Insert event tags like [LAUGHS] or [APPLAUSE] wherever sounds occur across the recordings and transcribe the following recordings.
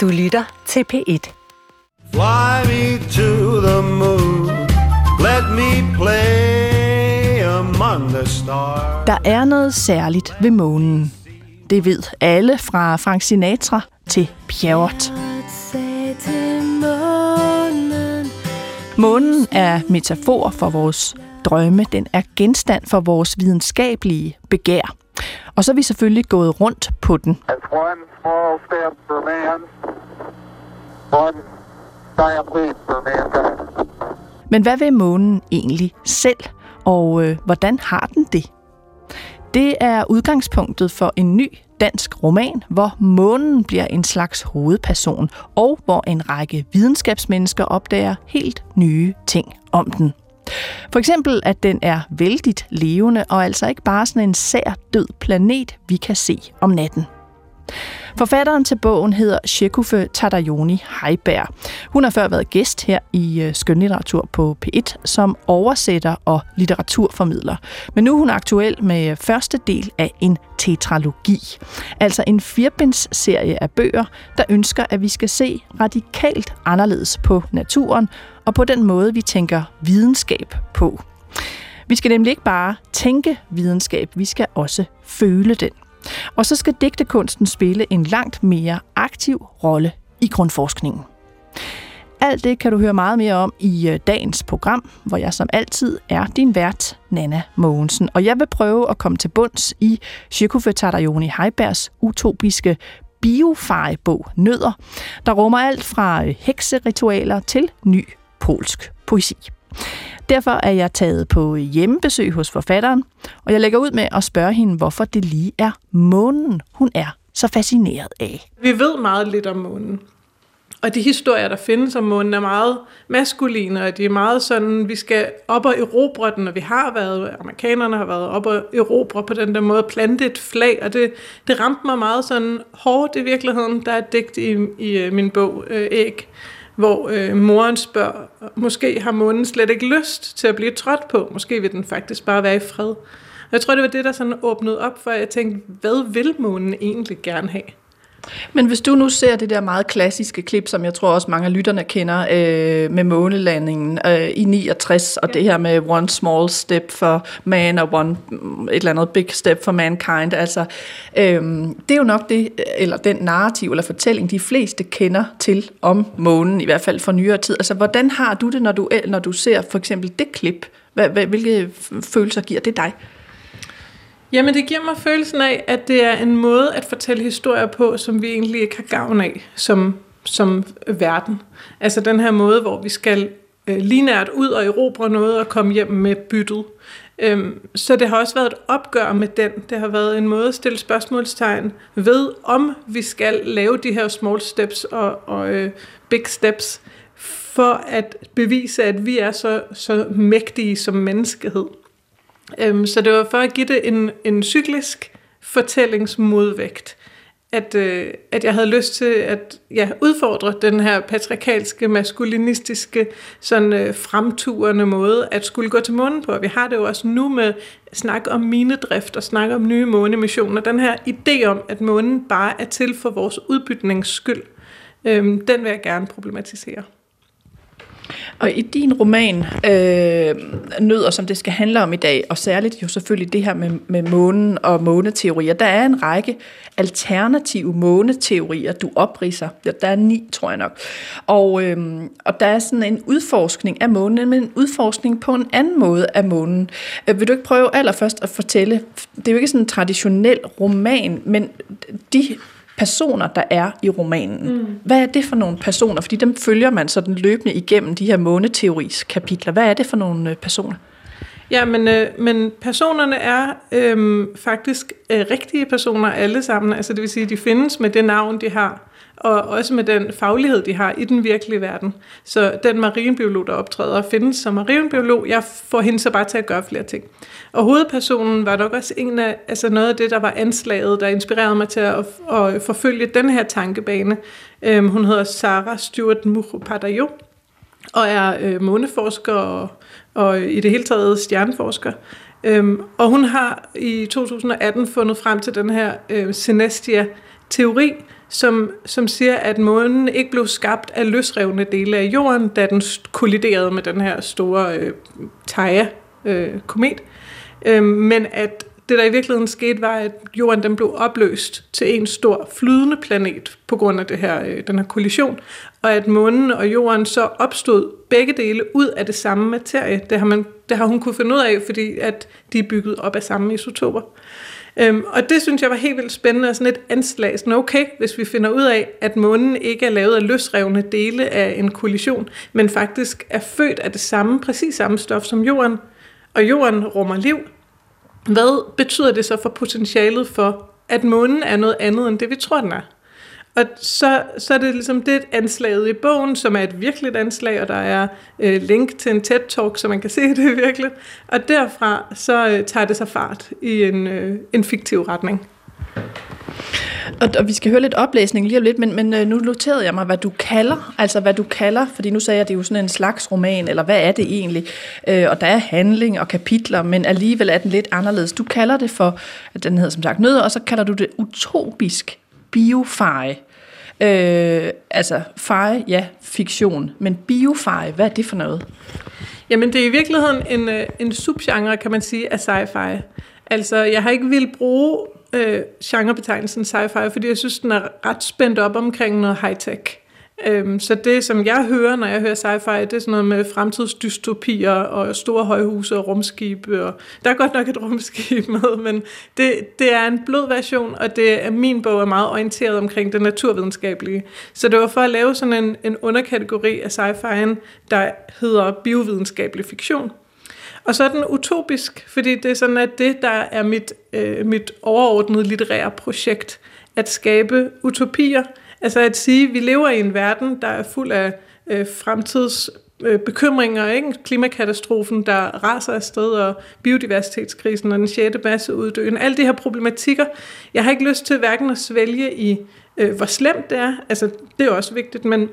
Du lytter til P1. Fly me to the moon. Let me play among the stars. Der er noget særligt ved månen. Det ved alle fra Frank Sinatra til Pjerrot. Månen er metafor for vores drømme. Den er genstand for vores videnskabelige begær. Og så er vi selvfølgelig gået rundt på den. That's one small step for man, one giant leap for mankind. Men hvad vil månen egentlig selv, og øh, hvordan har den det? Det er udgangspunktet for en ny dansk roman, hvor månen bliver en slags hovedperson, og hvor en række videnskabsmennesker opdager helt nye ting om den. For eksempel, at den er vældigt levende, og altså ikke bare sådan en sær død planet, vi kan se om natten. Forfatteren til bogen hedder Shekufe Tadayoni Heiberg. Hun har før været gæst her i øh, Skønlitteratur på P1 som oversætter og litteraturformidler. Men nu er hun aktuel med første del af en tetralogi. Altså en firbindsserie af bøger, der ønsker, at vi skal se radikalt anderledes på naturen og på den måde, vi tænker videnskab på. Vi skal nemlig ikke bare tænke videnskab, vi skal også føle den. Og så skal digtekunsten spille en langt mere aktiv rolle i grundforskningen. Alt det kan du høre meget mere om i øh, dagens program, hvor jeg som altid er din vært, Nana Mogensen. Og jeg vil prøve at komme til bunds i Shikufe Tadayoni Heibergs utopiske biofarebog Nødder, der rummer alt fra øh, hekseritualer til ny polsk poesi. Derfor er jeg taget på hjemmebesøg hos forfatteren, og jeg lægger ud med at spørge hende, hvorfor det lige er månen, hun er så fascineret af. Vi ved meget lidt om månen. Og de historier, der findes om månen, er meget maskuline, og de er meget sådan, vi skal op og erobre den, og vi har været, amerikanerne har været op og erobre på den der måde, plante et flag, og det, det ramte mig meget sådan hårdt i virkeligheden. Der er et digt i, i øh, min bog, øh, Æg, hvor øh, moren spørger, måske har månen slet ikke lyst til at blive trådt på, måske vil den faktisk bare være i fred. Og jeg tror, det var det, der sådan åbnede op for, at jeg tænkte, hvad vil månen egentlig gerne have? Men hvis du nu ser det der meget klassiske klip, som jeg tror også mange af lytterne kender, øh, med månelandingen øh, i 69, og ja. det her med one small step for man og one et eller andet big step for mankind, altså øh, det er jo nok det, eller den narrativ eller fortælling, de fleste kender til om månen, i hvert fald for nyere tid. Altså hvordan har du det, når du, når du ser for eksempel det klip? Hvilke følelser giver det dig? Jamen det giver mig følelsen af, at det er en måde at fortælle historier på, som vi egentlig ikke har gavn af som, som verden. Altså den her måde, hvor vi skal øh, linært ud og erobre noget og komme hjem med byttet. Øhm, så det har også været et opgør med den. Det har været en måde at stille spørgsmålstegn ved, om vi skal lave de her small steps og, og øh, big steps, for at bevise, at vi er så, så mægtige som menneskehed. Øhm, så det var for at give det en, en cyklisk fortællingsmodvægt, at, øh, at jeg havde lyst til at ja, udfordre den her patriarkalske, maskulinistiske, sådan øh, fremturende måde at skulle gå til månen på. Vi har det jo også nu med snak om minedrift og snak om nye månemissioner. Den her idé om, at månen bare er til for vores udbytningsskyld, øh, den vil jeg gerne problematisere. Og i din roman, øh, Nødder, som det skal handle om i dag, og særligt jo selvfølgelig det her med, med månen og måneteorier, der er en række alternative måneteorier, du opriser. Der er ni, tror jeg nok. Og, øh, og der er sådan en udforskning af månen, men en udforskning på en anden måde af månen. Øh, vil du ikke prøve allerførst at fortælle, det er jo ikke sådan en traditionel roman, men de personer, der er i romanen. Mm. Hvad er det for nogle personer? Fordi dem følger man sådan løbende igennem de her måneteoris kapitler. Hvad er det for nogle øh, personer? Ja, men, øh, men personerne er øh, faktisk øh, rigtige personer alle sammen. Altså det vil sige, de findes med det navn, de har og også med den faglighed, de har i den virkelige verden. Så den marinebiolog, der optræder, findes som marinbiolog. Jeg får hende så bare til at gøre flere ting. Og hovedpersonen var nok også en af, altså noget af det, der var anslaget, der inspirerede mig til at, at forfølge den her tankebane. Øhm, hun hedder Sarah Stewart Mukhopadhyay, og er øh, måneforsker og, og i det hele taget stjerneforsker. Øhm, og hun har i 2018 fundet frem til den her øh, Synestia teori, som, som siger, at månen ikke blev skabt af løsrevne dele af jorden, da den kolliderede med den her store øh, Theia-komet, øh, øh, men at det, der i virkeligheden skete, var, at jorden den blev opløst til en stor flydende planet på grund af det her, øh, den her kollision, og at månen og jorden så opstod begge dele ud af det samme materie. Det har, man, det har hun kunne finde ud af, fordi at de er bygget op af samme isotoper. Øhm, og det synes jeg var helt vildt spændende og sådan et anslag. Sådan okay, hvis vi finder ud af, at månen ikke er lavet af løsrevne dele af en kollision, men faktisk er født af det samme, præcis samme stof som jorden, og jorden rummer liv, hvad betyder det så for potentialet for, at månen er noget andet end det, vi tror, den er? Og så, så er det ligesom det anslaget i bogen, som er et virkeligt anslag, og der er øh, link til en TED-talk, så man kan se [LAUGHS] det virkelig. Og derfra så øh, tager det sig fart i en, øh, en fiktiv retning. Og, og vi skal høre lidt oplæsning lige om lidt, men, men øh, nu noterede jeg mig, hvad du kalder, altså hvad du kalder, fordi nu sagde jeg, at det er jo sådan en slags roman, eller hvad er det egentlig? Øh, og der er handling og kapitler, men alligevel er den lidt anderledes. Du kalder det for, at den hedder som sagt nød, og så kalder du det utopisk biofej. Øh, altså, feje, ja, fiktion, men biofeje, hvad er det for noget? Jamen, det er i virkeligheden en, øh, en subgenre, kan man sige, af sci-fi. Altså, jeg har ikke vil bruge øh, genrebetegnelsen sci-fi, fordi jeg synes, den er ret spændt op omkring noget high-tech. Øhm, så det, som jeg hører, når jeg hører sci-fi, det er sådan noget med fremtidsdystopier og store højhuse og rumskibe. Og der er godt nok et rumskib [LAUGHS] med, men det, det er en blød version, og det er, min bog er meget orienteret omkring det naturvidenskabelige. Så det var for at lave sådan en, en underkategori af sci-fi'en, der hedder biovidenskabelig fiktion. Og så er den utopisk, fordi det er sådan, at det, der er mit, øh, mit overordnede litterære projekt, at skabe utopier, altså at sige, at vi lever i en verden, der er fuld af øh, fremtids øh, bekymringer, ikke? klimakatastrofen, der raser afsted, og biodiversitetskrisen og den sjette masseuddøen. Alle de her problematikker. Jeg har ikke lyst til hverken at svælge i, øh, hvor slemt det er, altså det er også vigtigt, men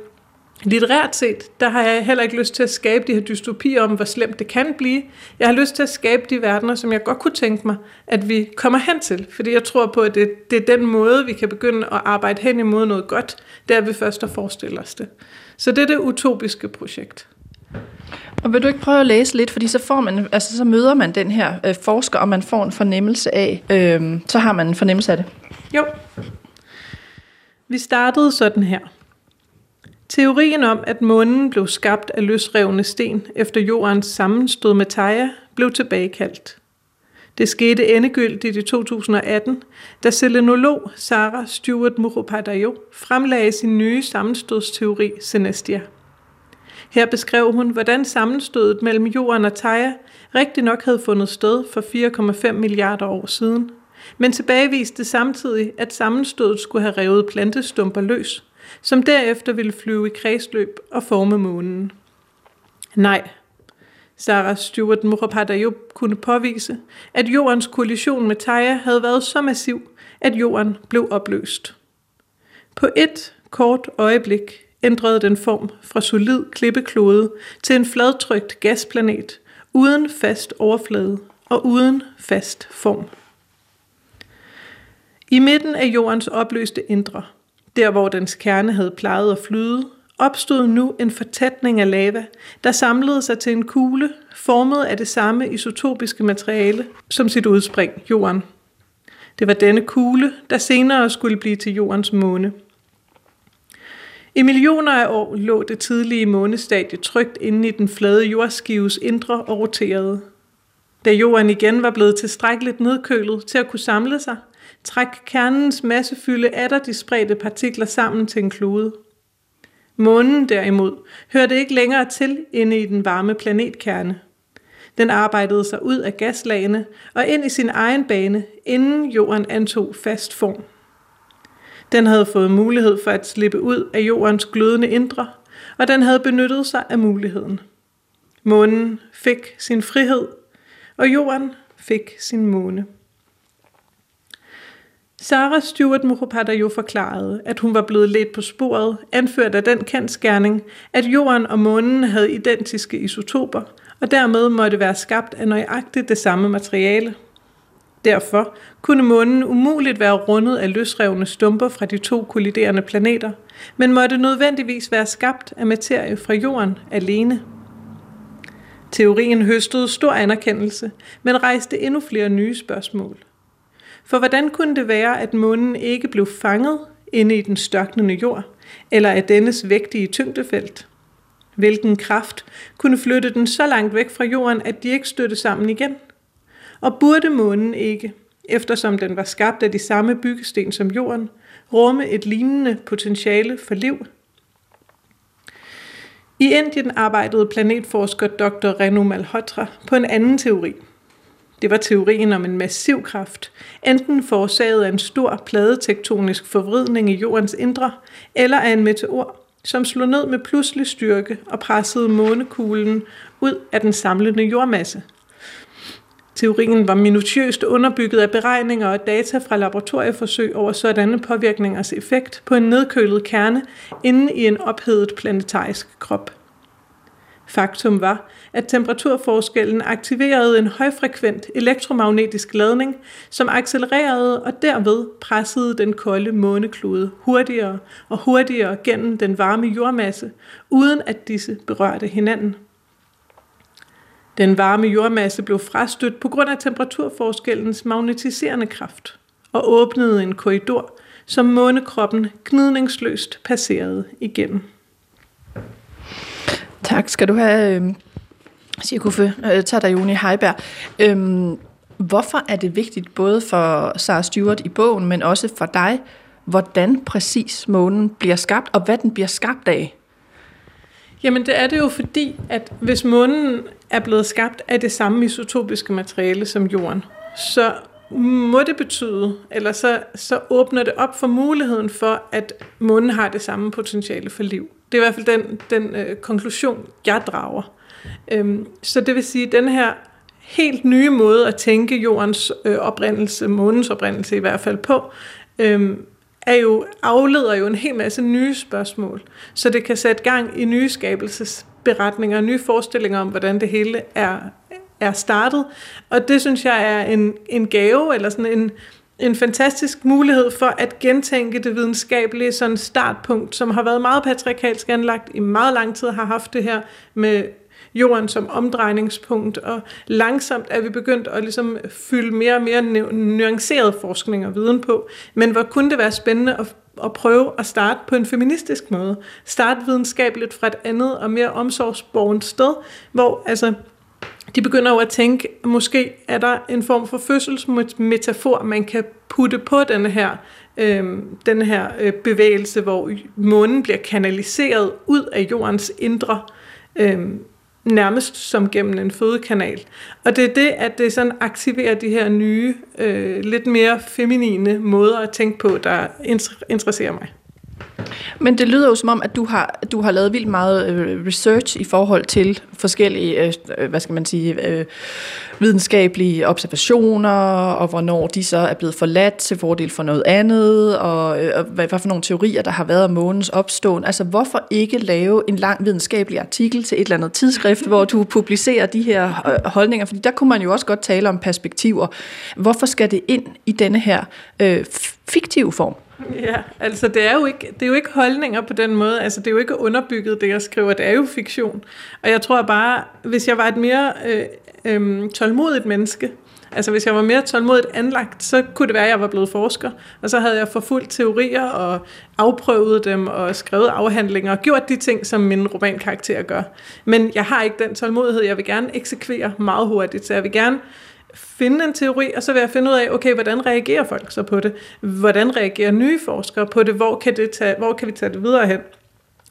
Litterært set, der har jeg heller ikke lyst til at skabe de her dystopier om, hvor slemt det kan blive. Jeg har lyst til at skabe de verdener, som jeg godt kunne tænke mig, at vi kommer hen til. Fordi jeg tror på, at det, det er den måde, vi kan begynde at arbejde hen imod noget godt, der vi først at forestille os det. Så det er det utopiske projekt. Og vil du ikke prøve at læse lidt, fordi så, får man, altså, så møder man den her øh, forsker, og man får en fornemmelse af, øh, så har man en fornemmelse af det. Jo. Vi startede sådan her. Teorien om, at månen blev skabt af løsrevne sten efter jordens sammenstød med Theia, blev tilbagekaldt. Det skete endegyldigt i 2018, da selenolog Sarah Stewart Muropadayo fremlagde sin nye sammenstødsteori Celestia. Her beskrev hun, hvordan sammenstødet mellem jorden og Theia rigtig nok havde fundet sted for 4,5 milliarder år siden, men tilbageviste samtidig, at sammenstødet skulle have revet plantestumper løs, som derefter ville flyve i kredsløb og forme månen. Nej, Sarah Stewart Mukhopadhyay kunne påvise, at jordens kollision med Theia havde været så massiv, at jorden blev opløst. På et kort øjeblik ændrede den form fra solid klippeklode til en fladtrykt gasplanet uden fast overflade og uden fast form. I midten af jordens opløste indre der hvor dens kerne havde plejet at flyde, opstod nu en fortætning af lava, der samlede sig til en kugle, formet af det samme isotopiske materiale som sit udspring, jorden. Det var denne kugle, der senere skulle blive til jordens måne. I millioner af år lå det tidlige månestadie trygt inde i den flade jordskives indre og roterede. Da jorden igen var blevet tilstrækkeligt nedkølet til at kunne samle sig, Træk kernens massefylde atter de spredte partikler sammen til en klode. Månen derimod hørte ikke længere til inde i den varme planetkerne. Den arbejdede sig ud af gaslagene og ind i sin egen bane, inden jorden antog fast form. Den havde fået mulighed for at slippe ud af jordens glødende indre, og den havde benyttet sig af muligheden. Månen fik sin frihed, og jorden fik sin måne. Sarah Stewart Mukhopadhyay forklarede, at hun var blevet ledt på sporet, anført af den kendskærning, at jorden og månen havde identiske isotoper, og dermed måtte være skabt af nøjagtigt det samme materiale. Derfor kunne månen umuligt være rundet af løsrevne stumper fra de to kolliderende planeter, men måtte nødvendigvis være skabt af materie fra jorden alene. Teorien høstede stor anerkendelse, men rejste endnu flere nye spørgsmål. For hvordan kunne det være, at månen ikke blev fanget inde i den størknende jord, eller af dennes vægtige tyngdefelt? Hvilken kraft kunne flytte den så langt væk fra jorden, at de ikke støtte sammen igen? Og burde månen ikke, eftersom den var skabt af de samme byggesten som jorden, rumme et lignende potentiale for liv? I Indien arbejdede planetforsker Dr. Renu Malhotra på en anden teori. Det var teorien om en massiv kraft, enten forårsaget af en stor pladetektonisk forvridning i jordens indre, eller af en meteor, som slog ned med pludselig styrke og pressede månekuglen ud af den samlede jordmasse. Teorien var minutiøst underbygget af beregninger og data fra laboratorieforsøg over sådanne påvirkningers effekt på en nedkølet kerne inde i en ophedet planetarisk krop. Faktum var, at temperaturforskellen aktiverede en højfrekvent elektromagnetisk ladning, som accelererede og derved pressede den kolde måneklude hurtigere og hurtigere gennem den varme jordmasse, uden at disse berørte hinanden. Den varme jordmasse blev frastødt på grund af temperaturforskellens magnetiserende kraft og åbnede en korridor, som månekroppen gnidningsløst passerede igennem. Tak skal du have, øhm, øh, Siguffe øh, Tadajoni Heiberg. Øhm, hvorfor er det vigtigt, både for Sarah Stewart i bogen, men også for dig, hvordan præcis månen bliver skabt, og hvad den bliver skabt af? Jamen det er det jo fordi, at hvis månen er blevet skabt af det samme isotopiske materiale som jorden, så må det betyde, eller så, så åbner det op for muligheden for, at månen har det samme potentiale for liv. Det er i hvert fald den, den øh, konklusion, jeg drager. Øhm, så det vil sige, at den her helt nye måde at tænke jordens øh, oprindelse, månens oprindelse i hvert fald på, øhm, er jo, afleder jo en hel masse nye spørgsmål. Så det kan sætte gang i nye skabelsesberetninger, nye forestillinger om, hvordan det hele er, er startet. Og det synes jeg er en, en gave, eller sådan en, en fantastisk mulighed for at gentænke det videnskabelige sådan startpunkt, som har været meget patriarkalsk anlagt i meget lang tid, har haft det her med jorden som omdrejningspunkt, og langsomt er vi begyndt at ligesom fylde mere og mere nuanceret forskning og viden på. Men hvor kunne det være spændende at, at prøve at starte på en feministisk måde? Starte videnskabeligt fra et andet og mere omsorgsborgens sted, hvor altså de begynder jo at tænke, måske er der en form for fødselsmetafor, man kan putte på denne her, øh, den her øh, bevægelse, hvor månen bliver kanaliseret ud af jordens indre, øh, nærmest som gennem en fødekanal. Og det er det, at det sådan aktiverer de her nye, øh, lidt mere feminine måder at tænke på, der interesserer mig. Men det lyder jo som om, at du har, du har lavet vildt meget øh, research i forhold til forskellige, øh, øh, hvad skal man sige, videnskabelige observationer, og hvornår de så er blevet forladt til fordel for noget andet, og, og hvad, hvad for nogle teorier, der har været om månens opståen. Altså, hvorfor ikke lave en lang videnskabelig artikel til et eller andet tidsskrift, hvor du publicerer de her holdninger? Fordi der kunne man jo også godt tale om perspektiver. Hvorfor skal det ind i denne her øh, fiktive form? Ja, altså det er, jo ikke, det er jo ikke holdninger på den måde, altså det er jo ikke underbygget, det jeg skriver, det er jo fiktion. Og jeg tror bare, hvis jeg var et mere øh, øh, tålmodigt menneske, altså hvis jeg var mere tålmodigt anlagt, så kunne det være, at jeg var blevet forsker, og så havde jeg forfulgt teorier og afprøvet dem og skrevet afhandlinger og gjort de ting, som min romankarakter gør. Men jeg har ikke den tålmodighed, jeg vil gerne eksekvere meget hurtigt, så jeg vil gerne finde en teori, og så vil jeg finde ud af, okay, hvordan reagerer folk så på det? Hvordan reagerer nye forskere på det? Hvor kan, det tage, hvor kan vi tage det videre hen?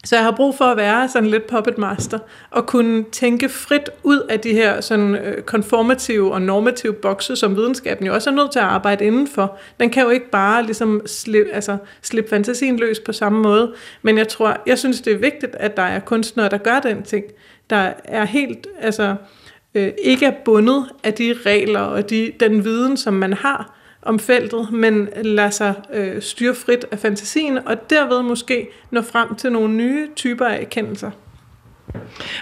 Så jeg har brug for at være sådan lidt puppet master, og kunne tænke frit ud af de her sådan øh, konformative og normative bokse, som videnskaben jo også er nødt til at arbejde indenfor. Den kan jo ikke bare ligesom slippe, altså, slippe fantasien løs på samme måde. Men jeg tror, jeg synes, det er vigtigt, at der er kunstnere, der gør den ting. Der er helt, altså, øh, ikke er bundet af de regler og de, den viden, som man har om feltet, men lader sig øh, styre frit af fantasien, og derved måske nå frem til nogle nye typer af erkendelser.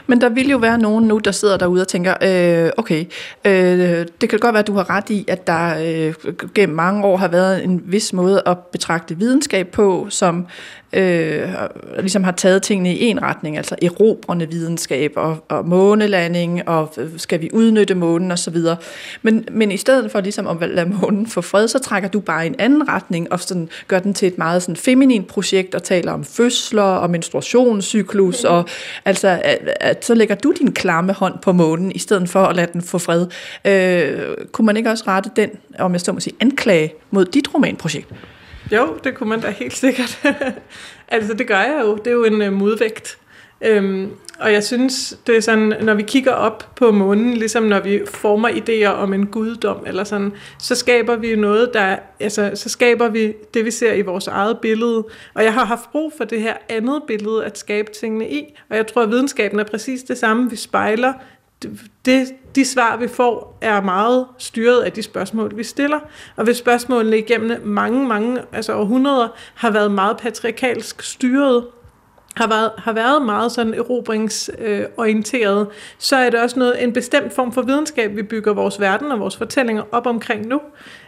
Men der vil jo være nogen nu, der sidder derude og tænker, øh, okay, øh, det kan godt være, at du har ret i, at der øh, gennem mange år har været en vis måde at betragte videnskab på, som øh, ligesom har taget tingene i en retning, altså erobrende videnskab og, og månelanding, og skal vi udnytte månen osv. Men, men i stedet for ligesom at lade månen få fred, så trækker du bare i en anden retning, og sådan gør den til et meget sådan feminin projekt, og taler om fødsler og menstruationscyklus, og altså, at, at, så lægger du din klamme hånd på månen, i stedet for at lade den få fred. Øh, kunne man ikke også rette den, om jeg så må sige, anklage mod dit romanprojekt? Jo, det kunne man da helt sikkert. [LAUGHS] altså, det gør jeg jo. Det er jo en øh, modvægt. Øhm, og jeg synes, det er sådan, når vi kigger op på månen, ligesom når vi former idéer om en guddom, eller sådan, så skaber vi noget, der, altså, så skaber vi det, vi ser i vores eget billede. Og jeg har haft brug for det her andet billede at skabe tingene i, og jeg tror, at videnskaben er præcis det samme. Vi spejler det, de svar, vi får, er meget styret af de spørgsmål, vi stiller. Og hvis spørgsmålene igennem mange, mange altså århundreder har været meget patriarkalsk styret, har været, har været meget sådan erobringsorienteret, øh, så er det også noget, en bestemt form for videnskab, vi bygger vores verden og vores fortællinger op omkring nu.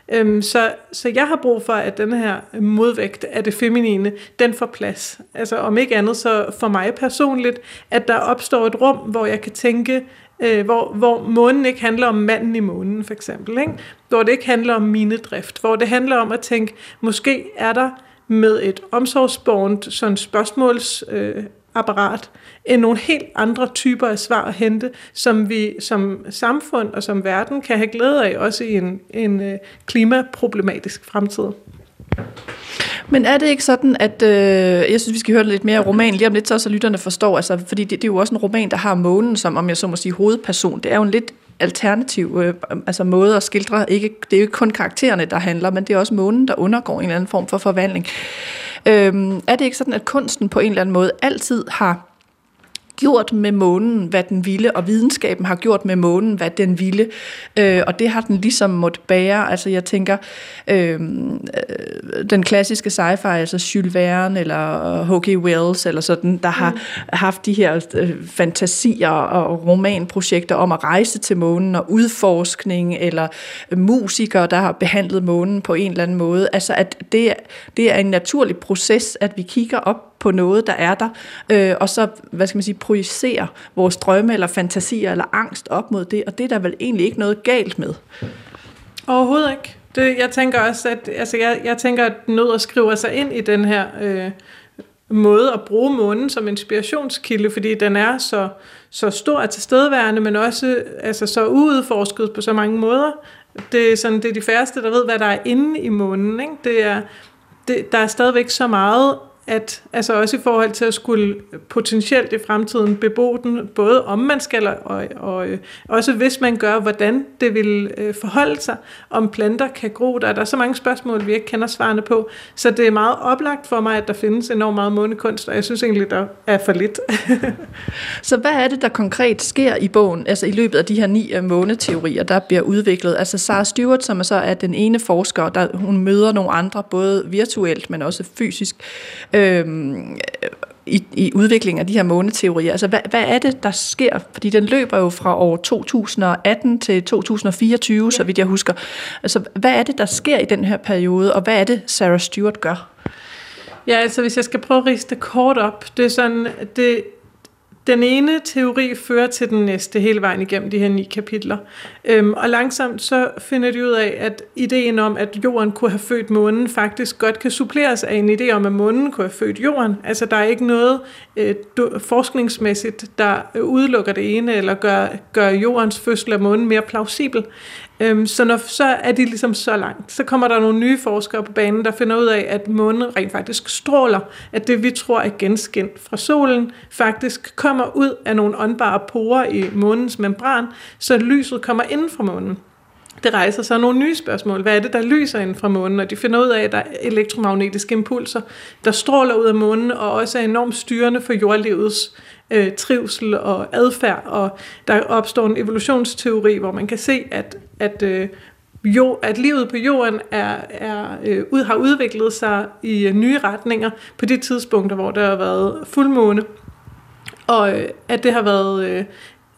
Øhm, så, så jeg har brug for, at den her modvægt af det feminine, den får plads. Altså om ikke andet, så for mig personligt, at der opstår et rum, hvor jeg kan tænke, øh, hvor, hvor månen ikke handler om manden i månen, for eksempel. Ikke? Hvor det ikke handler om minedrift. Hvor det handler om at tænke, måske er der med et omsorgsbornt sådan spørgsmålsapparat øh, end nogle helt andre typer af svar at hente, som vi som samfund og som verden kan have glæde af, også i en, en øh, klimaproblematisk fremtid. Men er det ikke sådan, at øh, jeg synes, vi skal høre lidt mere roman lige om lidt, så, så lytterne forstår, altså, fordi det, det er jo også en roman, der har månen som, om jeg så må sige, hovedperson. Det er jo en lidt alternativ øh, altså måde at skildre. Ikke, det er jo ikke kun karaktererne, der handler, men det er også månen, der undergår en eller anden form for forvandling. Øh, er det ikke sådan, at kunsten på en eller anden måde altid har gjort med månen, hvad den ville, og videnskaben har gjort med månen, hvad den ville, øh, og det har den ligesom måtte bære. Altså jeg tænker, øh, den klassiske sci-fi, altså Jules Verne eller H.G. Wells, eller sådan, der har mm. haft de her øh, fantasier og romanprojekter om at rejse til månen, og udforskning, eller musikere, der har behandlet månen på en eller anden måde. Altså at det, det er en naturlig proces, at vi kigger op på noget, der er der, øh, og så, hvad skal man sige, projicere vores drømme eller fantasier eller angst op mod det, og det er der vel egentlig ikke noget galt med. Overhovedet ikke. Det, jeg tænker også, at altså jeg, jeg tænker, at nød skriver sig ind i den her øh, måde at bruge månen som inspirationskilde, fordi den er så, så stor og tilstedeværende, men også altså, så uudforsket på så mange måder. Det er, sådan, det er de færreste, der ved, hvad der er inde i månen. Ikke? Det er, det, der er stadigvæk så meget at altså også i forhold til at skulle potentielt i fremtiden bebo den, både om man skal, og, og, og øh, også hvis man gør, hvordan det vil øh, forholde sig, om planter kan gro der. Der er så mange spørgsmål, vi ikke kender svarene på, så det er meget oplagt for mig, at der findes enormt meget månekunst, og jeg synes egentlig, der er for lidt. [LAUGHS] så hvad er det, der konkret sker i bogen, altså i løbet af de her ni øh, måneteorier, der bliver udviklet? Altså Sarah Stewart, som er så er den ene forsker, der hun møder nogle andre, både virtuelt, men også fysisk, øh, i, i udviklingen af de her måneteorier. Altså, hvad, hvad er det, der sker? Fordi den løber jo fra år 2018 til 2024, ja. så vidt jeg husker. Altså, hvad er det, der sker i den her periode, og hvad er det, Sarah Stewart gør? Ja, altså hvis jeg skal prøve at riste kort op, det er sådan, det, den ene teori fører til den næste hele vejen igennem de her ni kapitler. Øhm, og langsomt så finder de ud af, at ideen om, at jorden kunne have født månen, faktisk godt kan suppleres af en idé om, at månen kunne have født jorden. Altså der er ikke noget øh, forskningsmæssigt, der udelukker det ene, eller gør, gør jordens fødsel af månen mere plausibel. Øhm, så når så er de ligesom så langt, så kommer der nogle nye forskere på banen, der finder ud af, at månen rent faktisk stråler, at det vi tror er genskin fra solen, faktisk kommer ud af nogle åndbare porer i månens membran, så lyset kommer ind fra månen. Det rejser så nogle nye spørgsmål. Hvad er det, der lyser ind fra månen? Og de finder ud af, at der er elektromagnetiske impulser, der stråler ud af månen, og også er enormt styrende for jordlivets øh, trivsel og adfærd, og der opstår en evolutionsteori, hvor man kan se, at, at, øh, jo, at livet på jorden er, er, øh, ud, har udviklet sig i øh, nye retninger på de tidspunkter, hvor der har været fuldmåne. og øh, at det har været øh,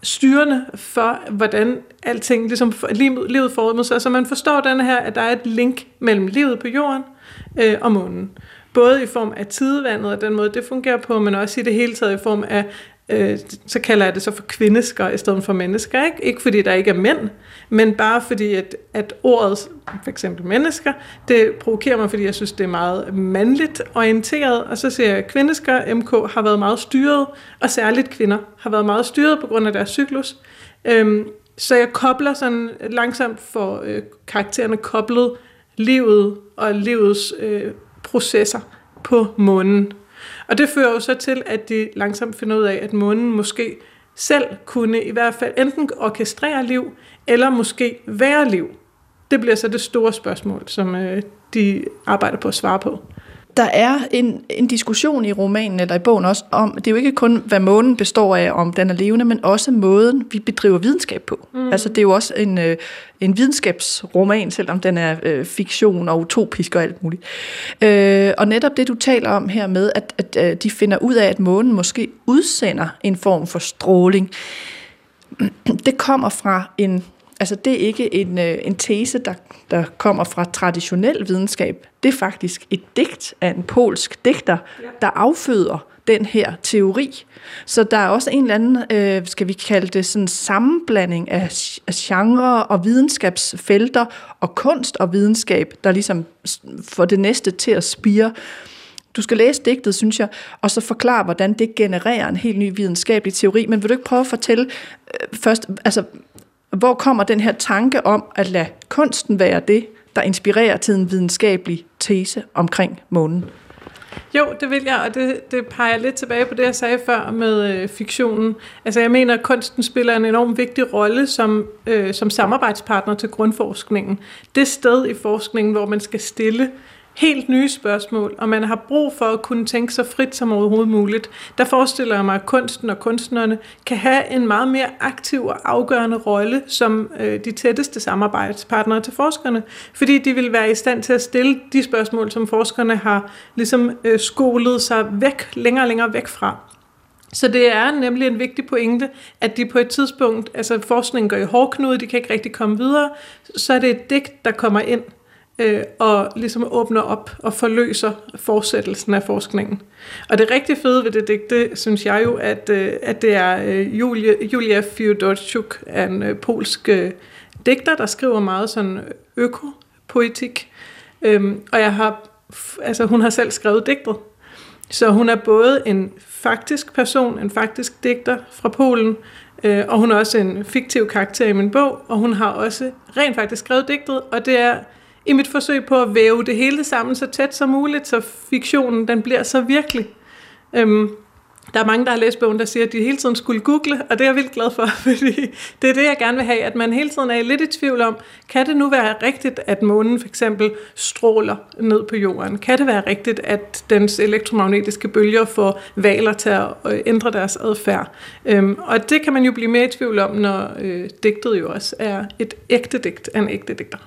styrende for, hvordan alting, ligesom for- livet, livet formet sig. Så man forstår den her, at der er et link mellem livet på jorden øh, og månen. Både i form af tidevandet og den måde, det fungerer på, men også i det hele taget i form af, øh, så kalder jeg det så for kvindesker i stedet for mennesker. Ikke, ikke fordi der ikke er mænd, men bare fordi, at, at ordet, for eksempel mennesker, det provokerer mig, fordi jeg synes, det er meget mandligt orienteret, og så siger jeg, at kvindesker, MK, har været meget styret, og særligt kvinder har været meget styret på grund af deres cyklus. Øhm, så jeg kobler sådan langsomt for øh, karaktererne koblet livet og livets øh, processer på månen. Og det fører jo så til, at de langsomt finder ud af, at månen måske selv kunne i hvert fald enten orkestrere liv, eller måske være liv. Det bliver så det store spørgsmål, som øh, de arbejder på at svare på. Der er en, en diskussion i romanen, eller i bogen også, om, det er jo ikke kun, hvad månen består af, om den er levende, men også måden, vi bedriver videnskab på. Mm. Altså, det er jo også en, øh, en videnskabsroman, selvom den er øh, fiktion og utopisk og alt muligt. Øh, og netop det, du taler om her med, at, at øh, de finder ud af, at månen måske udsender en form for stråling, [CLEARS THROAT] det kommer fra en Altså det er ikke en, øh, en tese, der, der kommer fra traditionel videnskab. Det er faktisk et digt af en polsk digter, der afføder den her teori. Så der er også en eller anden, øh, skal vi kalde det, sådan sammenblanding af, af genre og videnskabsfelter og kunst og videnskab, der ligesom får det næste til at spire. Du skal læse digtet, synes jeg, og så forklare, hvordan det genererer en helt ny videnskabelig teori. Men vil du ikke prøve at fortælle øh, først, altså hvor kommer den her tanke om at lade kunsten være det, der inspirerer til en videnskabelig tese omkring månen? Jo, det vil jeg, og det, det peger lidt tilbage på det, jeg sagde før med øh, fiktionen. Altså jeg mener, at kunsten spiller en enorm vigtig rolle som, øh, som samarbejdspartner til grundforskningen. Det sted i forskningen, hvor man skal stille helt nye spørgsmål, og man har brug for at kunne tænke så frit som overhovedet muligt. Der forestiller jeg mig, at kunsten og kunstnerne kan have en meget mere aktiv og afgørende rolle som øh, de tætteste samarbejdspartnere til forskerne, fordi de vil være i stand til at stille de spørgsmål, som forskerne har ligesom øh, skolet sig væk, længere og længere væk fra. Så det er nemlig en vigtig pointe, at de på et tidspunkt, altså forskningen går i hårdknude, de kan ikke rigtig komme videre, så er det et digt, der kommer ind øh, og ligesom åbner op og forløser fortsættelsen af forskningen. Og det rigtig fede ved det digte, synes jeg jo, at, øh, at det er øh, Julia, Julia Fyodorczuk, en øh, polsk øh, digter, der skriver meget sådan økopoetik. Øhm, og jeg har, altså hun har selv skrevet digtet. Så hun er både en faktisk person, en faktisk digter fra Polen, øh, og hun er også en fiktiv karakter i min bog, og hun har også rent faktisk skrevet digtet, og det er i mit forsøg på at væve det hele sammen så tæt som muligt, så fiktionen den bliver så virkelig. Øhm, der er mange, der har læst bogen, der siger, at de hele tiden skulle google, og det er jeg vildt glad for, [LAUGHS] fordi det er det, jeg gerne vil have, at man hele tiden er lidt i tvivl om, kan det nu være rigtigt, at månen for eksempel stråler ned på jorden? Kan det være rigtigt, at dens elektromagnetiske bølger får valer til at øh, ændre deres adfærd? Øhm, og det kan man jo blive mere i tvivl om, når øh, digtet jo også er et ægte digt af en ægte digter.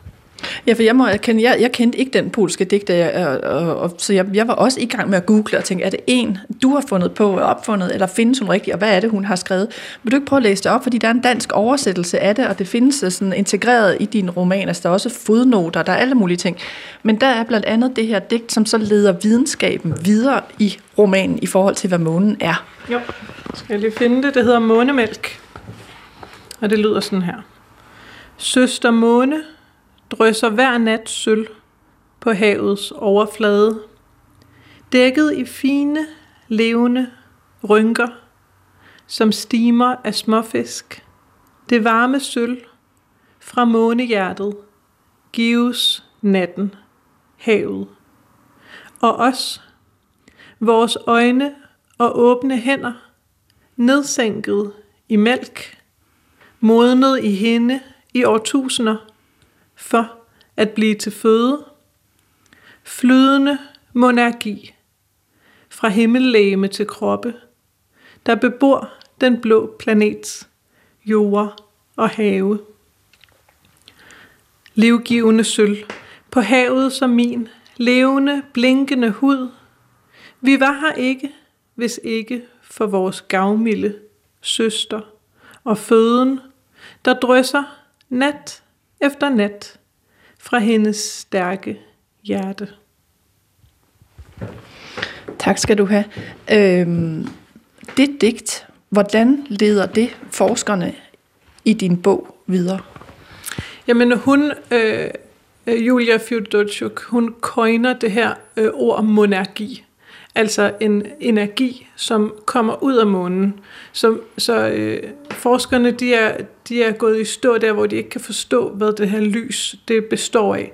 Ja, for jeg, må erkende, jeg, jeg kendte ikke den polske digter, jeg, og, og, og, så jeg, jeg var også i gang med at google og tænke, er det en, du har fundet på, opfundet, eller findes hun rigtigt, og hvad er det, hun har skrevet? Vil du ikke prøve at læse det op, fordi der er en dansk oversættelse af det, og det findes øh, sådan integreret i din roman, altså der er også fodnoter, der er alle mulige ting. Men der er blandt andet det her digt, som så leder videnskaben videre i romanen i forhold til, hvad månen er. Jo, skal jeg lige finde det. Det hedder Månemælk. Og det lyder sådan her. Søster Måne drysser hver nat sølv på havets overflade, dækket i fine, levende rynker, som stimer af småfisk. Det varme sølv fra månehjertet gives natten, havet. Og os, vores øjne og åbne hænder, nedsænket i mælk, modnet i hende i årtusinder, for at blive til føde. Flydende monarki fra himmellæme til kroppe, der bebor den blå planets jord og have. Livgivende sølv på havet som min, levende, blinkende hud. Vi var her ikke, hvis ikke for vores gavmilde søster og føden, der drysser nat efter nat fra hendes stærke hjerte. Tak skal du have. Øhm, det digt, hvordan leder det forskerne i din bog videre? Jamen hun, øh, Julia Fjodorchuk, hun coiner det her øh, ord monergi. Altså en energi, som kommer ud af månen. Så, så øh, forskerne de er, de er gået i stå der, hvor de ikke kan forstå, hvad det her lys det består af.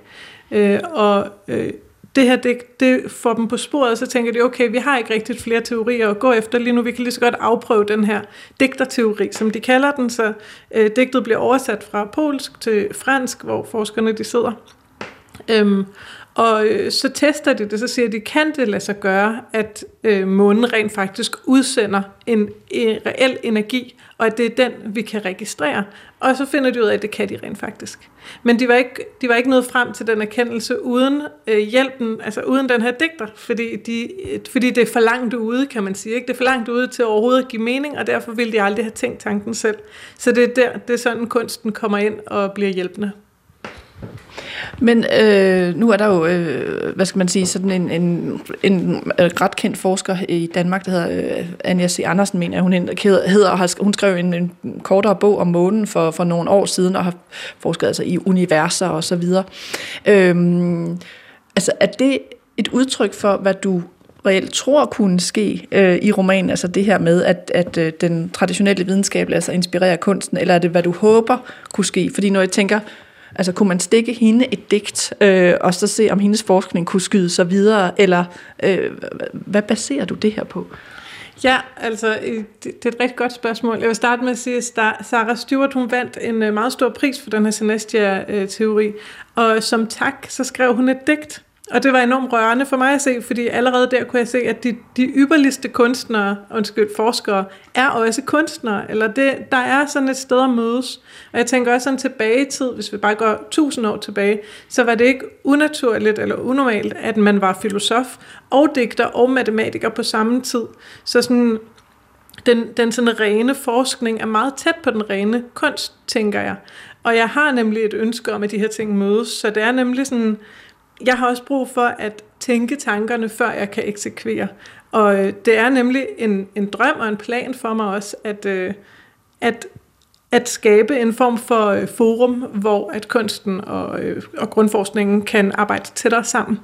Øh, og øh, det her, det, det får dem på sporet, og så tænker de, okay, vi har ikke rigtig flere teorier at gå efter lige nu, vi kan lige så godt afprøve den her digterteori, som de kalder den, så øh, digtet bliver oversat fra polsk til fransk, hvor forskerne de sidder. Øhm, og øh, så tester de det, så siger de, kan det lade sig gøre, at øh, månen rent faktisk udsender en, en reel energi, og at det er den, vi kan registrere. Og så finder de ud af, at det kan de rent faktisk. Men de var ikke, de var ikke nået frem til den erkendelse uden øh, hjælpen, altså uden den her digter, fordi, de, fordi det er for langt ude, kan man sige. Ikke? Det er for langt ude til overhovedet at give mening, og derfor ville de aldrig have tænkt tanken selv. Så det er der, det er sådan, kunsten kommer ind og bliver hjælpende. Men øh, nu er der jo, øh, hvad skal man sige, sådan en, en, en øh, ret kendt forsker i Danmark, der hedder øh, Anja C. Andersen, mener hun hedder, har, hun skrev en, en kortere bog om månen for, for nogle år siden, og har forsket altså i universer og så videre. Øh, altså er det et udtryk for, hvad du reelt tror kunne ske øh, i romanen, altså det her med, at, at øh, den traditionelle videnskab lader sig inspirere kunsten, eller er det, hvad du håber kunne ske? Fordi når jeg tænker, Altså kunne man stikke hende et digt, øh, og så se, om hendes forskning kunne skyde sig videre, eller øh, hvad baserer du det her på? Ja, altså det, er et rigtig godt spørgsmål. Jeg vil starte med at sige, at Sarah Stewart hun vandt en øh, meget stor pris for den her Synestia-teori, øh, og som tak, så skrev hun et digt, og det var enormt rørende for mig at se, fordi allerede der kunne jeg se, at de, de ypperligste kunstnere, undskyld, forskere, er også kunstnere, eller det, der er sådan et sted at mødes. Og jeg tænker også sådan tilbage i tid, hvis vi bare går tusind år tilbage, så var det ikke unaturligt eller unormalt, at man var filosof og digter og matematiker på samme tid. Så sådan, den, den sådan rene forskning er meget tæt på den rene kunst, tænker jeg. Og jeg har nemlig et ønske om, at de her ting mødes, så det er nemlig sådan jeg har også brug for at tænke tankerne, før jeg kan eksekvere. Og øh, det er nemlig en, en drøm og en plan for mig også, at, øh, at, at skabe en form for øh, forum, hvor at kunsten og, øh, og grundforskningen kan arbejde tættere sammen.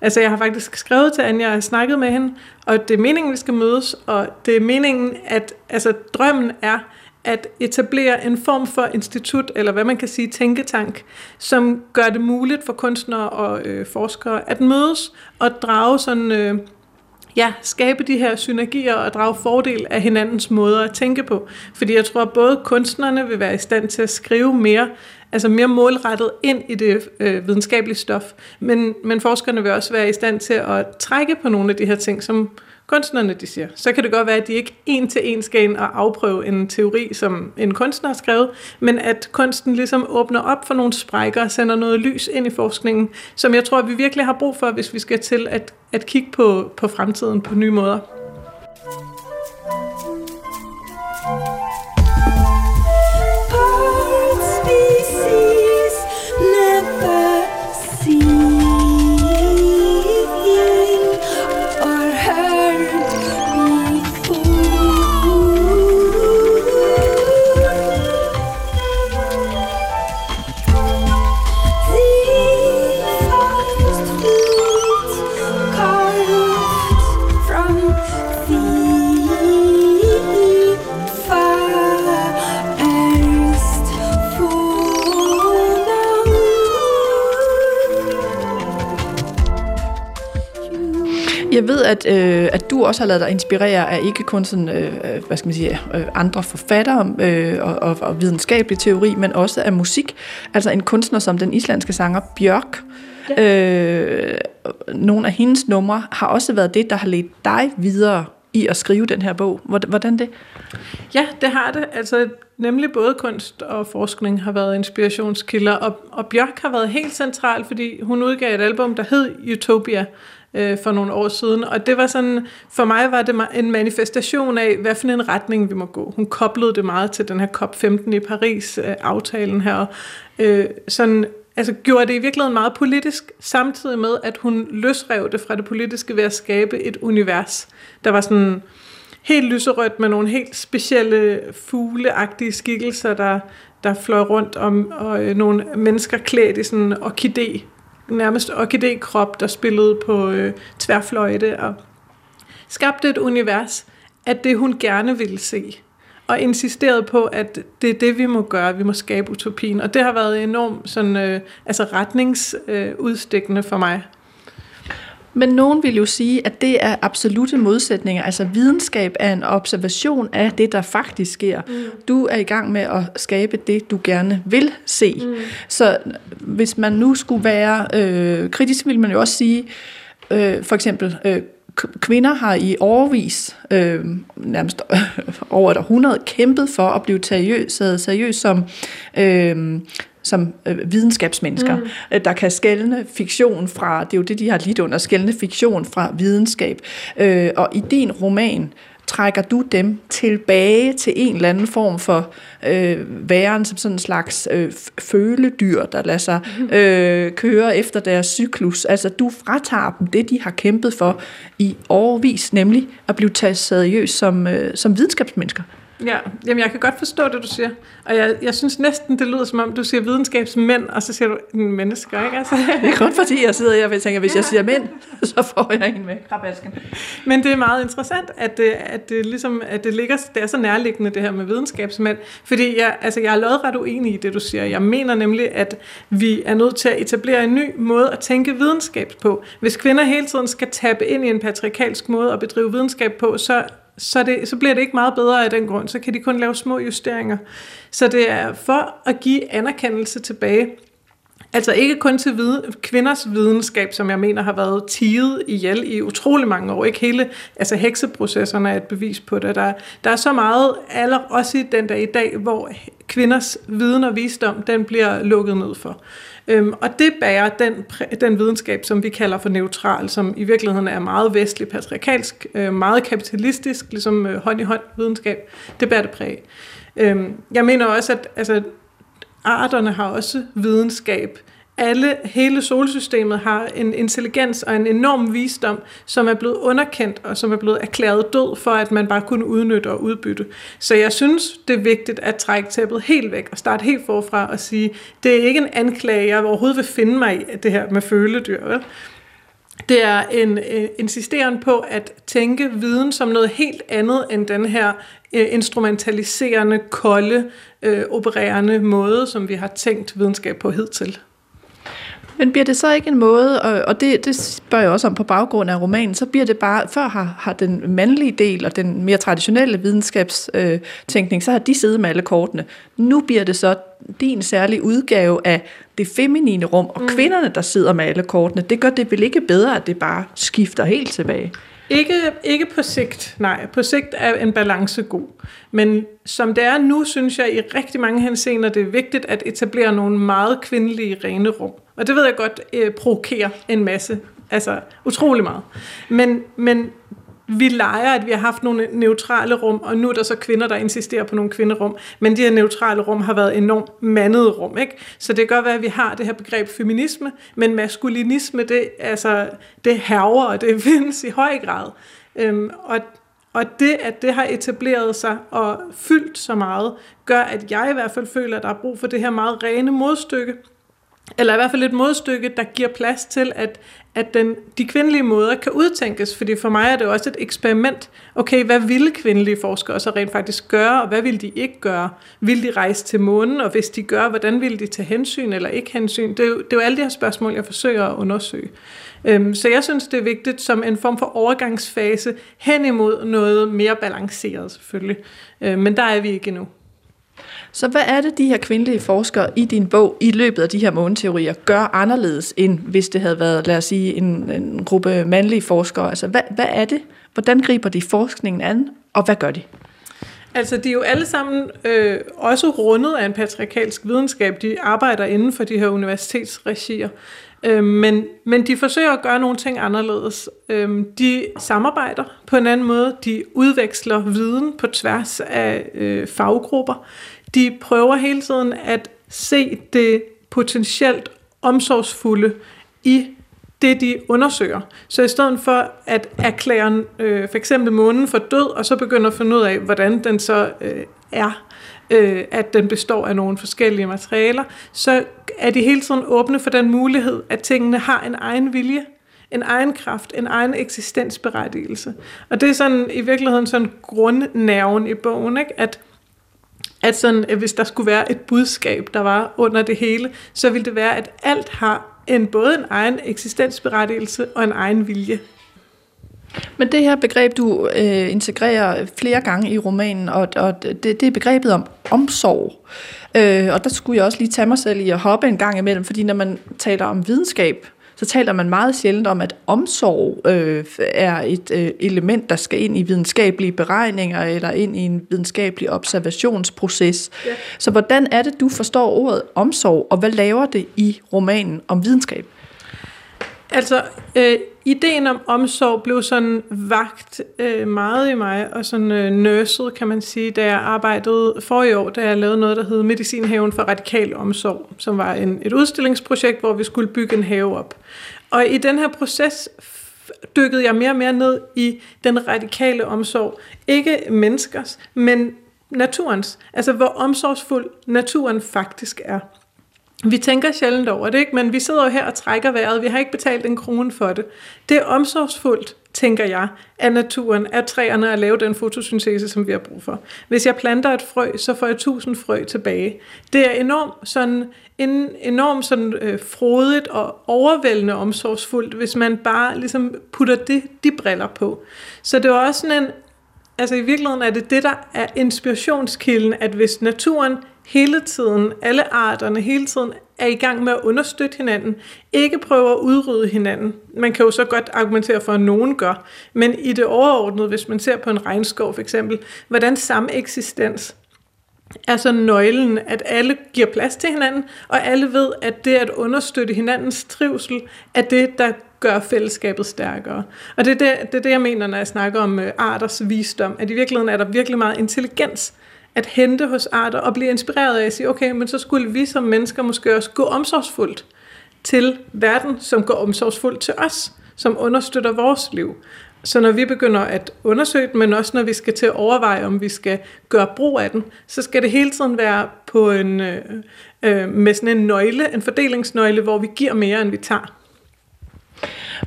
Altså jeg har faktisk skrevet til Anja, jeg har snakket med hende, og det er meningen, vi skal mødes, og det er meningen, at altså, drømmen er, at etablere en form for institut, eller hvad man kan sige, tænketank, som gør det muligt for kunstnere og øh, forskere at mødes og drage sådan, øh, ja, skabe de her synergier og drage fordel af hinandens måder at tænke på. Fordi jeg tror, at både kunstnerne vil være i stand til at skrive mere, altså mere målrettet ind i det øh, videnskabelige stof, men, men forskerne vil også være i stand til at trække på nogle af de her ting, som kunstnerne de siger. Så kan det godt være, at de ikke en til en skal ind og afprøve en teori, som en kunstner har skrevet, men at kunsten ligesom åbner op for nogle sprækker og sender noget lys ind i forskningen, som jeg tror, vi virkelig har brug for, hvis vi skal til at, at kigge på, på fremtiden på nye måder. At, øh, at du også har lavet dig inspirere af ikke kun sådan, øh, hvad skal man sige, øh, andre forfattere øh, og, og, og videnskabelig teori, men også af musik. Altså en kunstner som den islandske sanger Bjørk. Ja. Øh, nogle af hendes numre har også været det, der har ledt dig videre i at skrive den her bog. Hvordan det? Ja, det har det. Altså, nemlig både kunst og forskning har været inspirationskilder, og, og Bjørk har været helt central, fordi hun udgav et album, der hed Utopia, øh, for nogle år siden. Og det var sådan, for mig var det en manifestation af, hvad for en retning vi må gå. Hun koblede det meget til den her COP15 i Paris, øh, aftalen her. Øh, sådan, altså gjorde det i virkeligheden meget politisk, samtidig med, at hun løsrev det fra det politiske ved at skabe et univers, der var sådan helt lyserødt med nogle helt specielle fugleagtige skikkelser, der, der fløj rundt om, og øh, nogle mennesker klædt i sådan en orkidé, nærmest orkidékrop, der spillede på øh, tværfløjte, og skabte et univers, at det hun gerne ville se og insisterede på, at det er det, vi må gøre. Vi må skabe utopien. Og det har været enormt sådan, øh, altså retningsudstikkende øh, for mig. Men nogen vil jo sige, at det er absolute modsætninger. Altså videnskab er en observation af det, der faktisk sker. Mm. Du er i gang med at skabe det, du gerne vil se. Mm. Så hvis man nu skulle være øh, kritisk, vil man jo også sige, øh, for eksempel... Øh, kvinder har i overvis, øh, nærmest [LAUGHS] over et århundrede, kæmpet for at blive seriøst seriøs som, øh, som øh, videnskabsmennesker, mm. Øh, der kan skælne fiktion fra, det er jo det, de har lidt under, skælne fiktion fra videnskab. Øh, og i din roman, trækker du dem tilbage til en eller anden form for øh, væren som sådan en slags øh, føledyr, der lader sig øh, køre efter deres cyklus. Altså du fratager dem det, de har kæmpet for i overvis, nemlig at blive taget seriøst som, øh, som videnskabsmennesker. Ja, jamen jeg kan godt forstå det, du siger. Og jeg, jeg synes næsten, det lyder som om, du siger videnskabsmænd, og så siger du mennesker, ikke? Altså. Det er kun fordi, jeg sidder her og tænker, hvis jeg siger mænd, så får jeg en med krabasken. Men det er meget interessant, at det, at det, ligesom, at det, ligger, det er så nærliggende, det her med videnskabsmænd. Fordi jeg, altså, jeg er lodret uenig i det, du siger. Jeg mener nemlig, at vi er nødt til at etablere en ny måde at tænke videnskab på. Hvis kvinder hele tiden skal tabe ind i en patriarkalsk måde at bedrive videnskab på, så så, det, så bliver det ikke meget bedre af den grund. Så kan de kun lave små justeringer. Så det er for at give anerkendelse tilbage. Altså ikke kun til vide, kvinders videnskab, som jeg mener har været tiget ihjel i utrolig mange år. Ikke hele, altså hekseprocesserne er et bevis på det. Der, der er så meget, aller, også i den dag i dag, hvor kvinders viden og visdom, den bliver lukket ned for. Øhm, og det bærer den, den videnskab, som vi kalder for neutral, som i virkeligheden er meget vestlig, patriarkalsk, øh, meget kapitalistisk, ligesom øh, hånd i hånd videnskab, det bærer det præg. Øhm, jeg mener også, at altså, arterne har også videnskab, alle, hele solsystemet har en intelligens og en enorm visdom, som er blevet underkendt og som er blevet erklæret død for, at man bare kunne udnytte og udbytte. Så jeg synes, det er vigtigt at trække tæppet helt væk og starte helt forfra og sige, det er ikke en anklage, jeg overhovedet vil finde mig i, det her med føledyr. Vel? Det er en øh, insisteren på at tænke viden som noget helt andet end den her øh, instrumentaliserende, kolde, øh, opererende måde, som vi har tænkt videnskab på hidtil. Men bliver det så ikke en måde, og det, det spørger jeg også om på baggrund af romanen, så bliver det bare, før har, har den mandlige del og den mere traditionelle videnskabstænkning, øh, så har de siddet med alle kortene. Nu bliver det så din særlige udgave af det feminine rum, og mm. kvinderne, der sidder med alle kortene. Det gør det vel ikke bedre, at det bare skifter helt tilbage? Ikke, ikke på sigt, nej. På sigt er en balance god. Men som det er nu, synes jeg i rigtig mange henseender, det er vigtigt at etablere nogle meget kvindelige rene rum. Og det ved jeg godt øh, provokerer en masse. Altså utrolig meget. Men, men vi leger, at vi har haft nogle neutrale rum, og nu er der så kvinder, der insisterer på nogle kvinderum, men de her neutrale rum har været enormt mandede rum, ikke? Så det kan godt være, at vi har det her begreb feminisme, men maskulinisme, det, altså, det herver, og det [LAUGHS] findes i høj grad. Øhm, og, og det, at det har etableret sig og fyldt så meget, gør, at jeg i hvert fald føler, at der er brug for det her meget rene modstykke, eller i hvert fald et modstykke, der giver plads til, at, at den, de kvindelige måder kan udtænkes, fordi for mig er det også et eksperiment. Okay, hvad ville kvindelige forskere så rent faktisk gøre, og hvad ville de ikke gøre? Vil de rejse til månen, og hvis de gør, hvordan vil de tage hensyn eller ikke hensyn? Det er jo, det er jo alle de her spørgsmål, jeg forsøger at undersøge. Øhm, så jeg synes, det er vigtigt som en form for overgangsfase hen imod noget mere balanceret selvfølgelig. Øhm, men der er vi ikke endnu. Så hvad er det, de her kvindelige forskere i din bog i løbet af de her måneteorier gør anderledes, end hvis det havde været, lad os sige, en, en gruppe mandlige forskere? Altså, hvad, hvad er det? Hvordan griber de forskningen an, og hvad gør de? Altså, de er jo alle sammen øh, også rundet af en patriarkalsk videnskab. De arbejder inden for de her universitetsregier. Øh, men, men de forsøger at gøre nogle ting anderledes. Øh, de samarbejder på en anden måde. De udveksler viden på tværs af øh, faggrupper. De prøver hele tiden at se det potentielt omsorgsfulde i det, de undersøger. Så i stedet for at erklære øh, for eksempel månen for død, og så begynder at finde ud af, hvordan den så øh, er, øh, at den består af nogle forskellige materialer, så er de hele tiden åbne for den mulighed, at tingene har en egen vilje, en egen kraft, en egen eksistensberettigelse. Og det er sådan i virkeligheden sådan grundnerven i bogen, ikke? at at, sådan, at hvis der skulle være et budskab, der var under det hele, så ville det være, at alt har en både en egen eksistensberettigelse og en egen vilje. Men det her begreb, du øh, integrerer flere gange i romanen, og, og det, det er begrebet om omsorg. Øh, og der skulle jeg også lige tage mig selv i at hoppe en gang imellem, fordi når man taler om videnskab, så taler man meget sjældent om, at omsorg øh, er et øh, element, der skal ind i videnskabelige beregninger eller ind i en videnskabelig observationsproces. Ja. Så hvordan er det, du forstår ordet omsorg, og hvad laver det i romanen om videnskab? Altså, øh, ideen om omsorg blev sådan vagt øh, meget i mig, og sådan øh, nurset, kan man sige, da jeg arbejdede for i år, da jeg lavede noget, der hed Medicinhaven for Radikal Omsorg, som var en, et udstillingsprojekt, hvor vi skulle bygge en have op. Og i den her proces dykkede jeg mere og mere ned i den radikale omsorg. Ikke menneskers, men naturens. Altså, hvor omsorgsfuld naturen faktisk er. Vi tænker sjældent over det, ikke? men vi sidder jo her og trækker vejret. Vi har ikke betalt en krone for det. Det er omsorgsfuldt, tænker jeg, af naturen, af træerne at lave den fotosyntese, som vi har brug for. Hvis jeg planter et frø, så får jeg tusind frø tilbage. Det er enormt sådan, en, enormt sådan, øh, frodigt og overvældende omsorgsfuldt, hvis man bare ligesom putter det, de briller på. Så det er også sådan en, altså i virkeligheden er det det, der er inspirationskilden, at hvis naturen hele tiden, alle arterne hele tiden er i gang med at understøtte hinanden, ikke prøver at udrydde hinanden. Man kan jo så godt argumentere for, at nogen gør, men i det overordnede, hvis man ser på en regnskov for eksempel, hvordan samme eksistens er så nøglen, at alle giver plads til hinanden, og alle ved, at det at understøtte hinandens trivsel, er det, der gør fællesskabet stærkere. Og det er det, det, er det jeg mener, når jeg snakker om øh, arters visdom, at i virkeligheden er der virkelig meget intelligens at hente hos arter og blive inspireret af at sige, okay, men så skulle vi som mennesker måske også gå omsorgsfuldt til verden, som går omsorgsfuldt til os, som understøtter vores liv. Så når vi begynder at undersøge den, men også når vi skal til at overveje, om vi skal gøre brug af den, så skal det hele tiden være på en, øh, øh med sådan en nøgle, en fordelingsnøgle, hvor vi giver mere, end vi tager.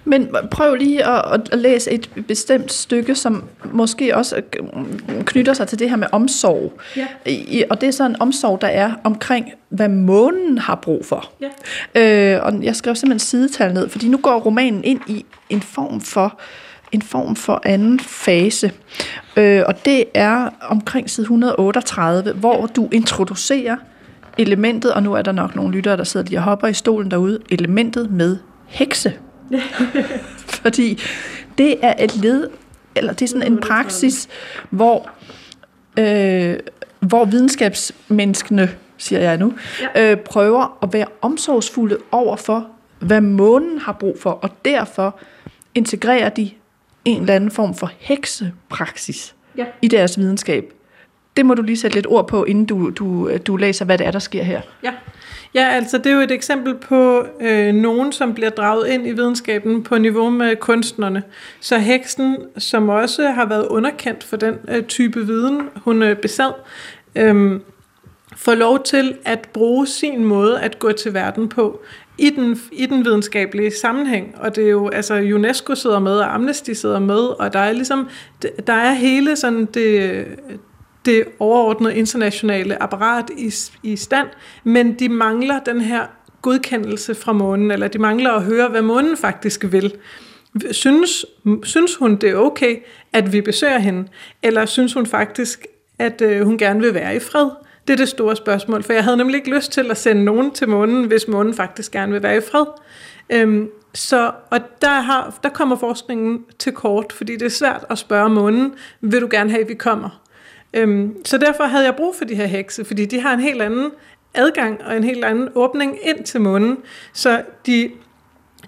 Men prøv lige at, at læse et bestemt stykke, som måske også knytter sig til det her med omsorg. Ja. I, og det er sådan en omsorg, der er omkring, hvad månen har brug for. Ja. Øh, og jeg skrev simpelthen sidetal ned, fordi nu går romanen ind i en form for en form for anden fase. Øh, og det er omkring side 138, hvor du introducerer elementet, og nu er der nok nogle lyttere, der sidder lige og hopper i stolen derude, elementet med hekse. [LAUGHS] Fordi det er et led, eller det er sådan en praksis, hvor, øh, hvor videnskabsmenneskene, siger jeg nu, ja. øh, prøver at være omsorgsfulde over for, hvad månen har brug for, og derfor integrerer de en eller anden form for heksepraksis ja. i deres videnskab. Det må du lige sætte lidt ord på, inden du, du, du læser, hvad det er, der sker her. Ja. Ja, altså det er jo et eksempel på øh, nogen, som bliver draget ind i videnskaben på niveau med kunstnerne. Så heksen, som også har været underkendt for den øh, type viden, hun øh, besad, øh, får lov til at bruge sin måde at gå til verden på i den, i den videnskabelige sammenhæng. Og det er jo, altså UNESCO sidder med, og Amnesty sidder med, og der er ligesom, der er hele sådan det, det overordnede internationale apparat i, i stand, men de mangler den her godkendelse fra månen, eller de mangler at høre, hvad månen faktisk vil. Synes, synes hun, det er okay, at vi besøger hende, eller synes hun faktisk, at øh, hun gerne vil være i fred? Det er det store spørgsmål, for jeg havde nemlig ikke lyst til at sende nogen til månen, hvis månen faktisk gerne vil være i fred. Øhm, så, og der, har, der kommer forskningen til kort, fordi det er svært at spørge månen, vil du gerne have, at vi kommer? Øhm, så derfor havde jeg brug for de her hekse, fordi de har en helt anden adgang og en helt anden åbning ind til månen. Så de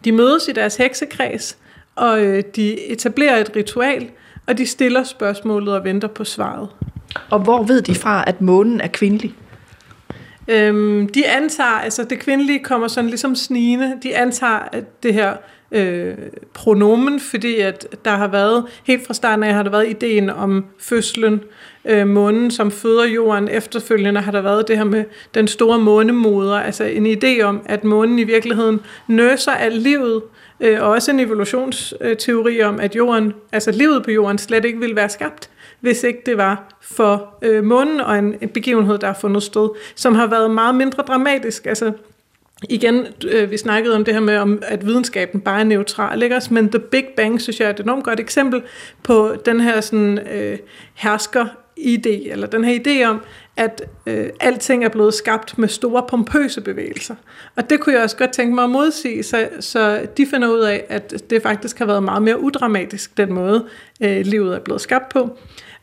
De mødes i deres heksekreds, og øh, de etablerer et ritual, og de stiller spørgsmålet og venter på svaret. Og hvor ved de fra, at månen er kvindelig? Øhm, de antager, altså det kvindelige kommer sådan ligesom snigende, de antager, at det her øh, pronomen, fordi at der har været, helt fra starten af har der været ideen om fødslen, øh, månen som føder jorden, efterfølgende har der været det her med den store månemoder, altså en idé om, at månen i virkeligheden nøser alt livet, øh, og også en evolutionsteori om, at jorden, altså livet på jorden slet ikke ville være skabt, hvis ikke det var for øh, månen og en begivenhed, der har fundet sted, som har været meget mindre dramatisk. Altså, igen, øh, vi snakkede om det her med, om, at videnskaben bare er neutral, ikke? men The Big Bang, synes jeg, er et enormt godt eksempel på den her sådan, øh, hersker idé, eller den her idé om, at øh, alting er blevet skabt med store pompøse bevægelser. Og det kunne jeg også godt tænke mig at modsige, så, så de finder ud af, at det faktisk har været meget mere udramatisk, den måde øh, livet er blevet skabt på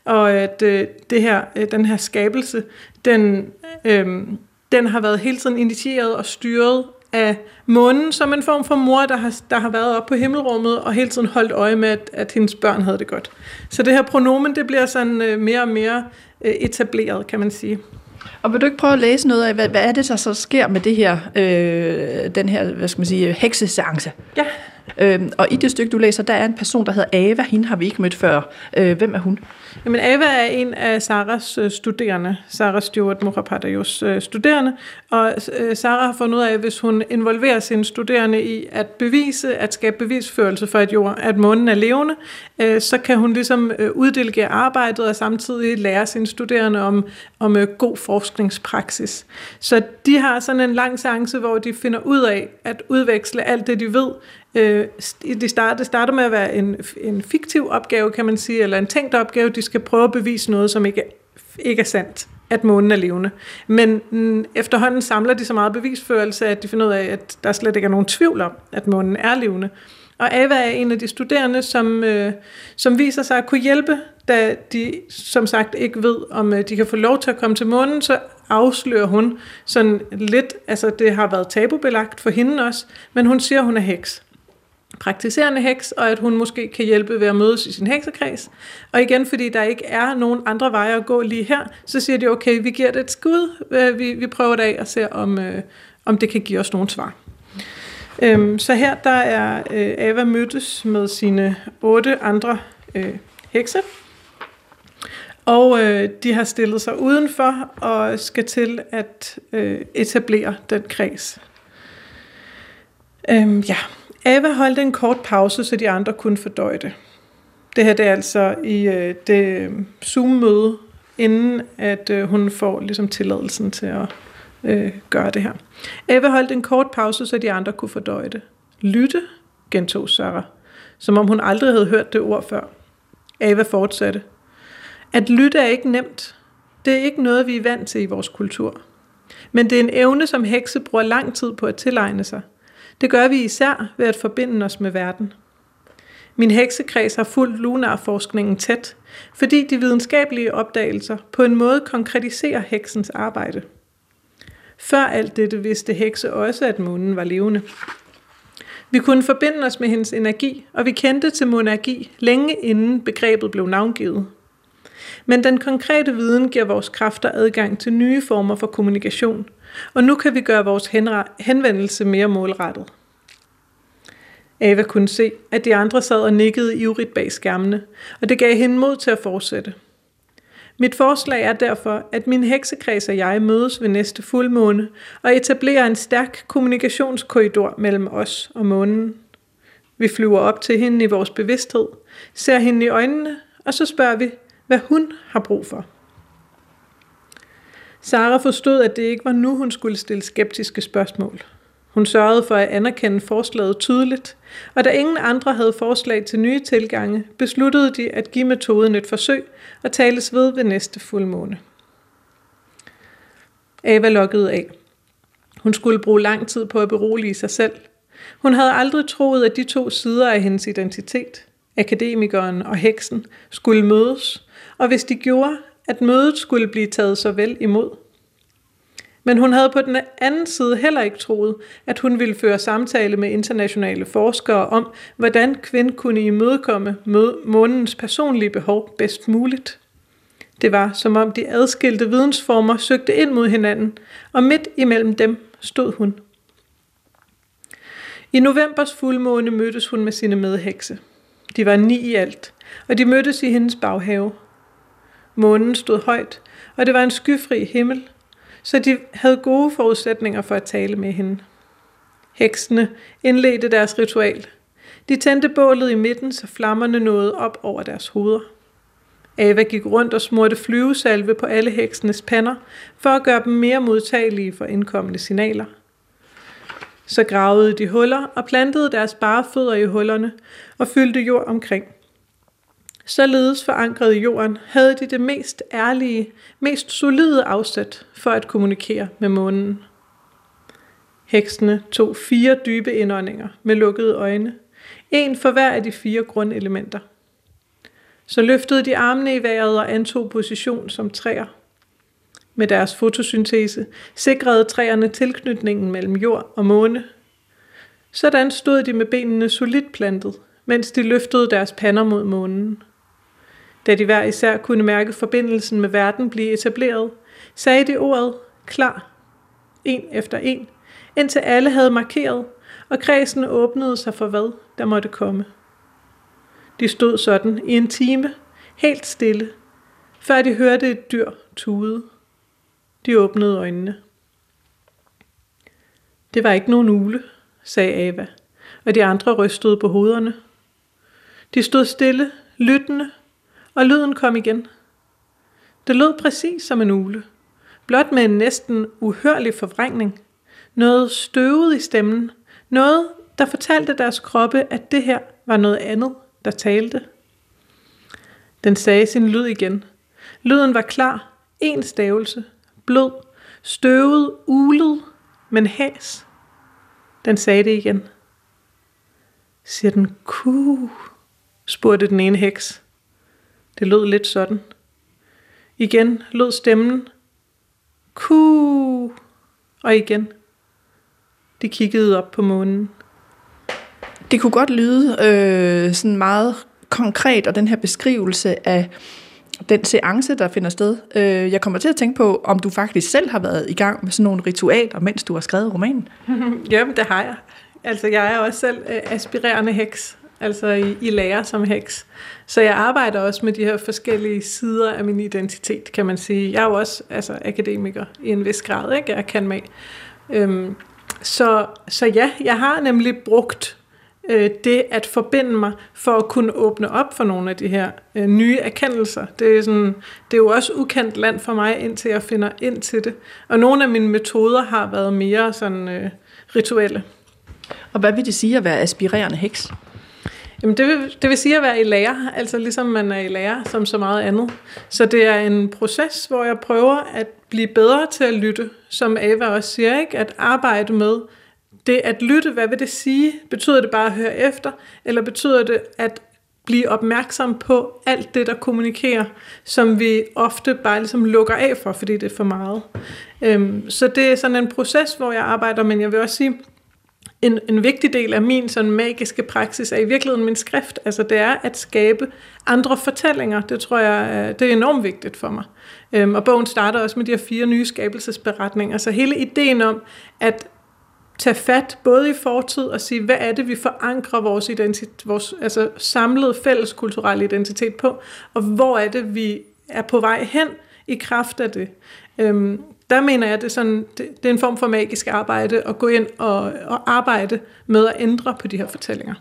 og at øh, det her, øh, den her skabelse, den, øh, den har været hele tiden initieret og styret af månen som en form for mor, der har, der har været oppe på himmelrummet og hele tiden holdt øje med, at, at hendes børn havde det godt. Så det her pronomen, det bliver sådan øh, mere og mere øh, etableret, kan man sige. Og vil du ikke prøve at læse noget af, hvad, hvad er det, der så sker med det her, øh, den her, hvad skal man sige, hekseseance? Ja. Øhm, og i det stykke, du læser, der er en person, der hedder Ava. Hende har vi ikke mødt før. Øh, hvem er hun? Jamen, Ava er en af Saras øh, studerende, Sarah Stewart Mohapadajos øh, studerende, og øh, Sara Sarah har fundet ud af, at hvis hun involverer sine studerende i at bevise, at skabe bevisførelse for, at, jord, at månen er levende, så kan hun ligesom uddelegere arbejdet og samtidig lære sine studerende om, om god forskningspraksis. Så de har sådan en lang seance, hvor de finder ud af at udveksle alt det, de ved, Øh, det, starter, det starter med at være en, en fiktiv opgave, kan man sige, eller en tænkt opgave. De skal prøve at bevise noget, som ikke, ikke er sandt at månen er levende. Men mm, efterhånden samler de så meget bevisførelse, at de finder ud af, at der slet ikke er nogen tvivl om, at månen er levende. Og Ava er en af de studerende, som, øh, som viser sig at kunne hjælpe, da de som sagt ikke ved, om øh, de kan få lov til at komme til månen, så afslører hun sådan lidt, altså det har været tabubelagt for hende også, men hun siger, at hun er heks praktiserende heks, og at hun måske kan hjælpe ved at mødes i sin heksekreds. Og igen, fordi der ikke er nogen andre veje at gå lige her, så siger de, okay, vi giver det et skud, øh, vi, vi prøver det af og ser, om, øh, om det kan give os nogle svar. Øhm, så her der er øh, Ava mødtes med sine otte andre øh, hekse, og øh, de har stillet sig udenfor og skal til at øh, etablere den kreds. Øhm, ja, Ava holdt en kort pause, så de andre kunne fordøje det. Det her det er altså i øh, det øh, Zoom-møde, inden at øh, hun får ligesom tilladelsen til at øh, gøre det her. Ava holdt en kort pause, så de andre kunne fordøje det. Lytte, gentog Sarah, som om hun aldrig havde hørt det ord før. Ava fortsatte. At lytte er ikke nemt. Det er ikke noget, vi er vant til i vores kultur. Men det er en evne, som hekse bruger lang tid på at tilegne sig – det gør vi især ved at forbinde os med verden. Min heksekreds har fulgt lunarforskningen tæt, fordi de videnskabelige opdagelser på en måde konkretiserer heksens arbejde. Før alt dette vidste hekse også, at månen var levende. Vi kunne forbinde os med hendes energi, og vi kendte til monarki længe inden begrebet blev navngivet. Men den konkrete viden giver vores kræfter adgang til nye former for kommunikation, og nu kan vi gøre vores henvendelse mere målrettet. Ava kunne se, at de andre sad og nikkede ivrigt bag skærmene, og det gav hende mod til at fortsætte. Mit forslag er derfor, at min heksekreds og jeg mødes ved næste fuldmåne og etablerer en stærk kommunikationskorridor mellem os og månen. Vi flyver op til hende i vores bevidsthed, ser hende i øjnene, og så spørger vi, hvad hun har brug for. Sara forstod, at det ikke var nu, hun skulle stille skeptiske spørgsmål. Hun sørgede for at anerkende forslaget tydeligt, og da ingen andre havde forslag til nye tilgange, besluttede de at give metoden et forsøg og tales ved ved næste fuldmåne. Ava lukkede af. Hun skulle bruge lang tid på at berolige sig selv. Hun havde aldrig troet, at de to sider af hendes identitet, akademikeren og heksen, skulle mødes, og hvis de gjorde, at mødet skulle blive taget så vel imod. Men hun havde på den anden side heller ikke troet, at hun ville føre samtale med internationale forskere om, hvordan kvind kunne imødekomme månens personlige behov bedst muligt. Det var, som om de adskilte vidensformer søgte ind mod hinanden, og midt imellem dem stod hun. I novembers fuldmåne mødtes hun med sine medhekse. De var ni i alt, og de mødtes i hendes baghave. Månen stod højt, og det var en skyfri himmel, så de havde gode forudsætninger for at tale med hende. Heksene indledte deres ritual. De tændte bålet i midten, så flammerne nåede op over deres hoveder. Ava gik rundt og smurte flyvesalve på alle heksenes pander, for at gøre dem mere modtagelige for indkommende signaler. Så gravede de huller og plantede deres bare fødder i hullerne og fyldte jord omkring. Således forankret i jorden havde de det mest ærlige, mest solide afsæt for at kommunikere med månen. Heksene tog fire dybe indåndinger med lukkede øjne, en for hver af de fire grundelementer. Så løftede de armene i vejret og antog position som træer. Med deres fotosyntese sikrede træerne tilknytningen mellem jord og måne. Sådan stod de med benene solidt plantet, mens de løftede deres pander mod månen. Da de hver især kunne mærke forbindelsen med verden blive etableret, sagde de ordet klar, en efter en, indtil alle havde markeret, og kredsen åbnede sig for hvad, der måtte komme. De stod sådan i en time, helt stille, før de hørte et dyr tude. De åbnede øjnene. Det var ikke nogen ule, sagde Ava, og de andre rystede på hovederne. De stod stille, lyttende, og lyden kom igen. Det lød præcis som en ule, blot med en næsten uhørlig forvrængning. Noget støvet i stemmen, noget, der fortalte deres kroppe, at det her var noget andet, der talte. Den sagde sin lyd igen. Lyden var klar, en stavelse, blød, støvet, ulet, men hæs. Den sagde det igen. Siger den ku? spurgte den ene heks. Det lød lidt sådan. Igen lød stemmen. Ku! Og igen. De kiggede op på månen. Det kunne godt lyde øh, sådan meget konkret, og den her beskrivelse af den seance, der finder sted. Øh, jeg kommer til at tænke på, om du faktisk selv har været i gang med sådan nogle ritualer, mens du har skrevet romanen. [LAUGHS] Jamen, det har jeg. Altså, jeg er også selv øh, aspirerende heks, altså i, i lærer som heks. Så jeg arbejder også med de her forskellige sider af min identitet, kan man sige. Jeg er jo også altså, akademiker i en vis grad, ikke? Jeg kan med. Øhm, så, så ja, jeg har nemlig brugt øh, det at forbinde mig for at kunne åbne op for nogle af de her øh, nye erkendelser. Det er, sådan, det er jo også ukendt land for mig, indtil jeg finder ind til det. Og nogle af mine metoder har været mere sådan øh, rituelle. Og hvad vil det sige at være aspirerende heks? Jamen det vil, det vil sige at være i lære, altså ligesom man er i lære som så meget andet. Så det er en proces, hvor jeg prøver at blive bedre til at lytte, som Ava også siger, ikke? at arbejde med det at lytte, hvad vil det sige? Betyder det bare at høre efter, eller betyder det at blive opmærksom på alt det, der kommunikerer, som vi ofte bare ligesom lukker af for, fordi det er for meget. Øhm, så det er sådan en proces, hvor jeg arbejder, men jeg vil også sige, en, en vigtig del af min sådan magiske praksis er i virkeligheden min skrift. Altså det er at skabe andre fortællinger. Det tror jeg, øh, det er enormt vigtigt for mig. Øhm, og bogen starter også med de her fire nye skabelsesberetninger. Så hele ideen om at tage fat både i fortid og sige, hvad er det, vi forankrer vores, identitet, vores altså samlede fælles kulturelle identitet på, og hvor er det, vi er på vej hen i kraft af det. Øhm, der mener jeg, at det er, sådan, det, det er en form for magisk arbejde at gå ind og, og arbejde med at ændre på de her fortællinger.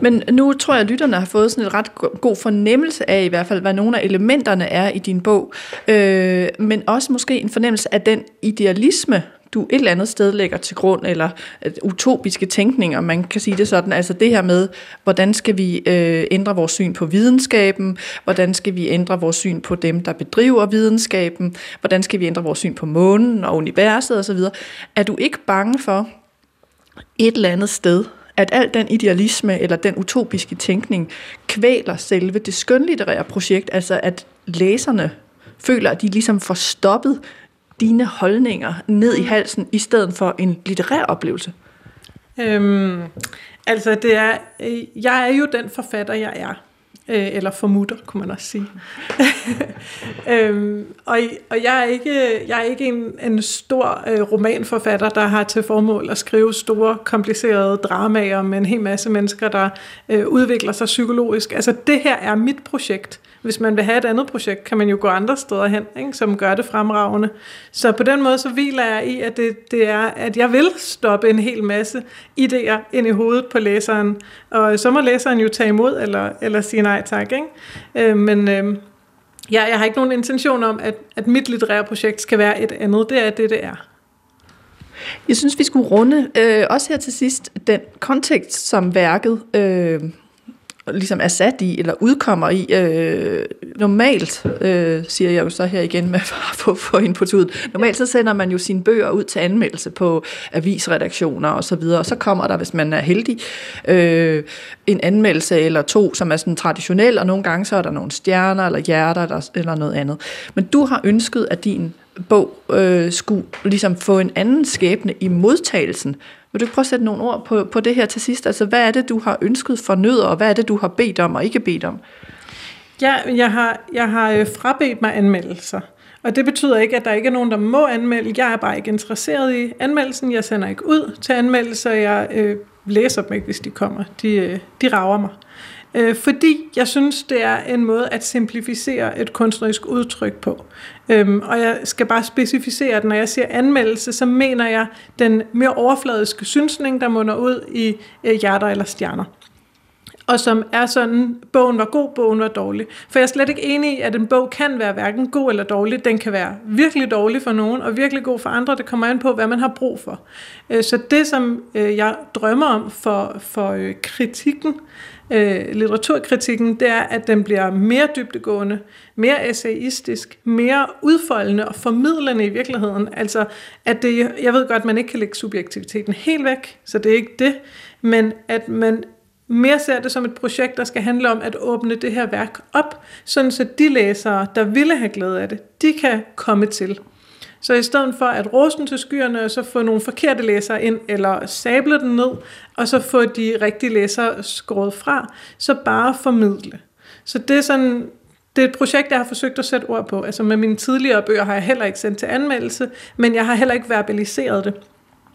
Men nu tror jeg, at lytterne har fået sådan en ret god fornemmelse af i hvert fald, hvad nogle af elementerne er i din bog. Øh, men også måske en fornemmelse af den idealisme, du et eller andet sted lægger til grund, eller øh, utopiske tænkninger, man kan sige det sådan, altså det her med, hvordan skal vi øh, ændre vores syn på videnskaben, hvordan skal vi ændre vores syn på dem, der bedriver videnskaben, hvordan skal vi ændre vores syn på månen og universet osv. Er du ikke bange for et eller andet sted, at al den idealisme eller den utopiske tænkning kvæler selve det skønlitterære projekt, altså at læserne føler, at de ligesom får stoppet dine holdninger ned i halsen, i stedet for en litterær oplevelse? Øhm, altså, det er, øh, jeg er jo den forfatter, jeg er. Øh, eller formutter, kunne man også sige. [LAUGHS] øhm, og, og jeg er ikke, jeg er ikke en, en stor øh, romanforfatter, der har til formål at skrive store, komplicerede dramaer med en hel masse mennesker, der øh, udvikler sig psykologisk. Altså, det her er mit projekt. Hvis man vil have et andet projekt, kan man jo gå andre steder hen, ikke, som gør det fremragende. Så på den måde, så hviler jeg i, at det, det er, at jeg vil stoppe en hel masse idéer ind i hovedet på læseren. Og så må læseren jo tage imod, eller, eller sige nej tak. Ikke? Øh, men øh, ja, jeg har ikke nogen intention om, at, at mit litterære projekt skal være et andet. Det er det, det er. Jeg synes, vi skulle runde øh, også her til sidst den kontekst, som værket øh, ligesom er sat i, eller udkommer i. Øh, normalt, øh, siger jeg jo så her igen med at få, få ud, normalt så sender man jo sine bøger ud til anmeldelse på avisredaktioner og så videre, og så kommer der, hvis man er heldig, øh, en anmeldelse eller to, som er sådan traditionel, og nogle gange så er der nogle stjerner eller hjerter der, eller noget andet. Men du har ønsket, at din bog øh, skulle ligesom få en anden skæbne i modtagelsen. Vil du prøve at sætte nogle ord på, på det her til sidst? Altså, hvad er det, du har ønsket for nødder, og hvad er det, du har bedt om og ikke bedt om? Ja, jeg har, jeg har øh, frabedt mig anmeldelser. Og det betyder ikke, at der ikke er nogen, der må anmelde. Jeg er bare ikke interesseret i anmeldelsen. Jeg sender ikke ud til anmeldelser. Jeg øh, læser dem ikke, hvis de kommer. De, øh, de rager mig. Øh, fordi jeg synes, det er en måde at simplificere et kunstnerisk udtryk på. Øhm, og jeg skal bare specificere, at når jeg siger anmeldelse, så mener jeg den mere overfladiske synsning, der munder ud i øh, hjerter eller stjerner og som er sådan, bogen var god, bogen var dårlig. For jeg er slet ikke enig i, at en bog kan være hverken god eller dårlig. Den kan være virkelig dårlig for nogen, og virkelig god for andre. Det kommer an på, hvad man har brug for. Øh, så det, som øh, jeg drømmer om for, for øh, kritikken, litteraturkritikken, det er, at den bliver mere dybtegående, mere essayistisk, mere udfoldende og formidlende i virkeligheden. Altså, at det, jeg ved godt, at man ikke kan lægge subjektiviteten helt væk, så det er ikke det, men at man mere ser det som et projekt, der skal handle om at åbne det her værk op, sådan så de læsere, der ville have glæde af det, de kan komme til. Så i stedet for at rosen til skyerne, og så få nogle forkerte læsere ind, eller sable den ned, og så få de rigtige læsere skåret fra, så bare formidle. Så det er sådan, det er et projekt, jeg har forsøgt at sætte ord på. Altså med mine tidligere bøger har jeg heller ikke sendt til anmeldelse, men jeg har heller ikke verbaliseret det.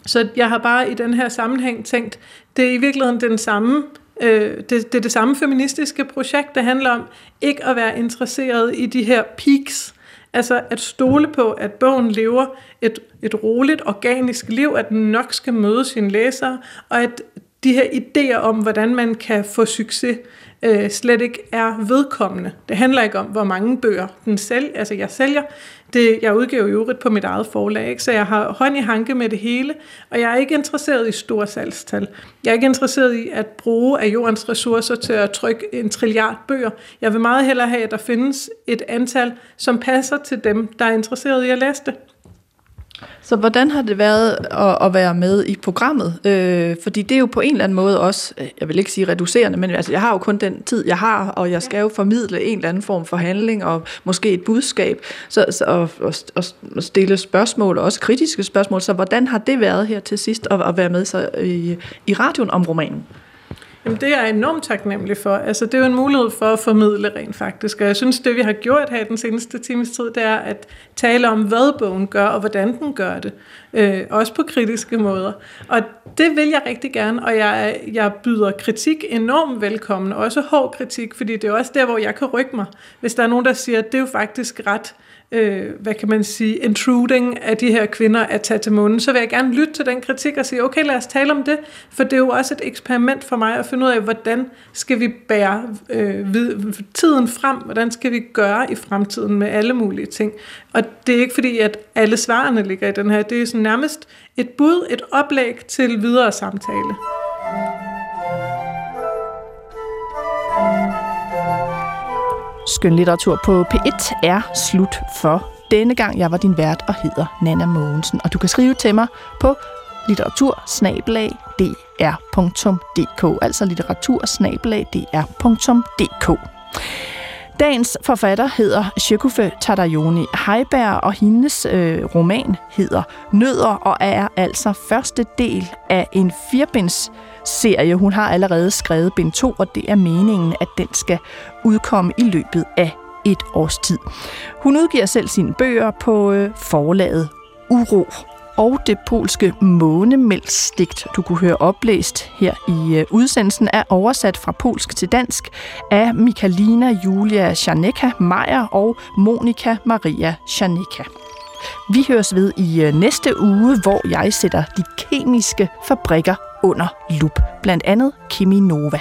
Så jeg har bare i den her sammenhæng tænkt, det er i virkeligheden den samme Øh, det, det er det samme feministiske projekt, det handler om ikke at være interesseret i de her peaks, altså at stole på, at bogen lever et, et roligt, organisk liv, at den nok skal møde sine læsere, og at de her idéer om, hvordan man kan få succes, øh, slet ikke er vedkommende. Det handler ikke om, hvor mange bøger den sælger, altså jeg sælger. Det, jeg udgiver jo øvrigt på mit eget forlag, ikke? så jeg har hånd i hanke med det hele, og jeg er ikke interesseret i store salgstal. Jeg er ikke interesseret i at bruge af jordens ressourcer til at trykke en trilliard bøger. Jeg vil meget hellere have, at der findes et antal, som passer til dem, der er interesseret i at læse det. Så hvordan har det været at, at være med i programmet? Øh, fordi det er jo på en eller anden måde også, øh, jeg vil ikke sige reducerende, men altså, jeg har jo kun den tid, jeg har, og jeg skal jo formidle en eller anden form for handling, og måske et budskab, så, så, og, og, og stille spørgsmål, og også kritiske spørgsmål. Så hvordan har det været her til sidst at, at være med så i, i radioen om romanen? Jamen det er jeg enormt taknemmelig for. Altså det er jo en mulighed for at formidle rent faktisk. Og jeg synes, det vi har gjort her den seneste times tid, det er at tale om, hvad bogen gør, og hvordan den gør det. Øh, også på kritiske måder. Og det vil jeg rigtig gerne, og jeg, jeg byder kritik enormt velkommen. Også hård kritik, fordi det er også der, hvor jeg kan rykke mig. Hvis der er nogen, der siger, at det er jo faktisk ret øh, hvad kan man sige, intruding af de her kvinder at tage til munden, så vil jeg gerne lytte til den kritik og sige, okay, lad os tale om det, for det er jo også et eksperiment for mig at finde ud af, hvordan skal vi bære øh, tiden frem, hvordan skal vi gøre i fremtiden med alle mulige ting. Og det er ikke fordi, at alle svarene ligger i den her, det er sådan nærmest et bud, et oplæg til videre samtale. Skønlitteratur på P1 er slut for denne gang. Jeg var din vært og hedder Nana Mogensen. Og du kan skrive til mig på litteratursnabelag.dr.dk altså litteratursnabelag.dr.dk Dagens forfatter hedder Shekufe Tadayoni Heiberg, og hendes øh, roman hedder Nødder, og er altså første del af en firbinds serie. Hun har allerede skrevet bind 2, og det er meningen, at den skal udkomme i løbet af et års tid. Hun udgiver selv sine bøger på øh, forlaget Uro og det polske månemælsdigt, du kunne høre oplæst her i øh, udsendelsen, er oversat fra polsk til dansk af Michalina Julia Janeka Meyer og Monika Maria Janeka. Vi høres ved i øh, næste uge, hvor jeg sætter de kemiske fabrikker under lup, blandt andet Keminova.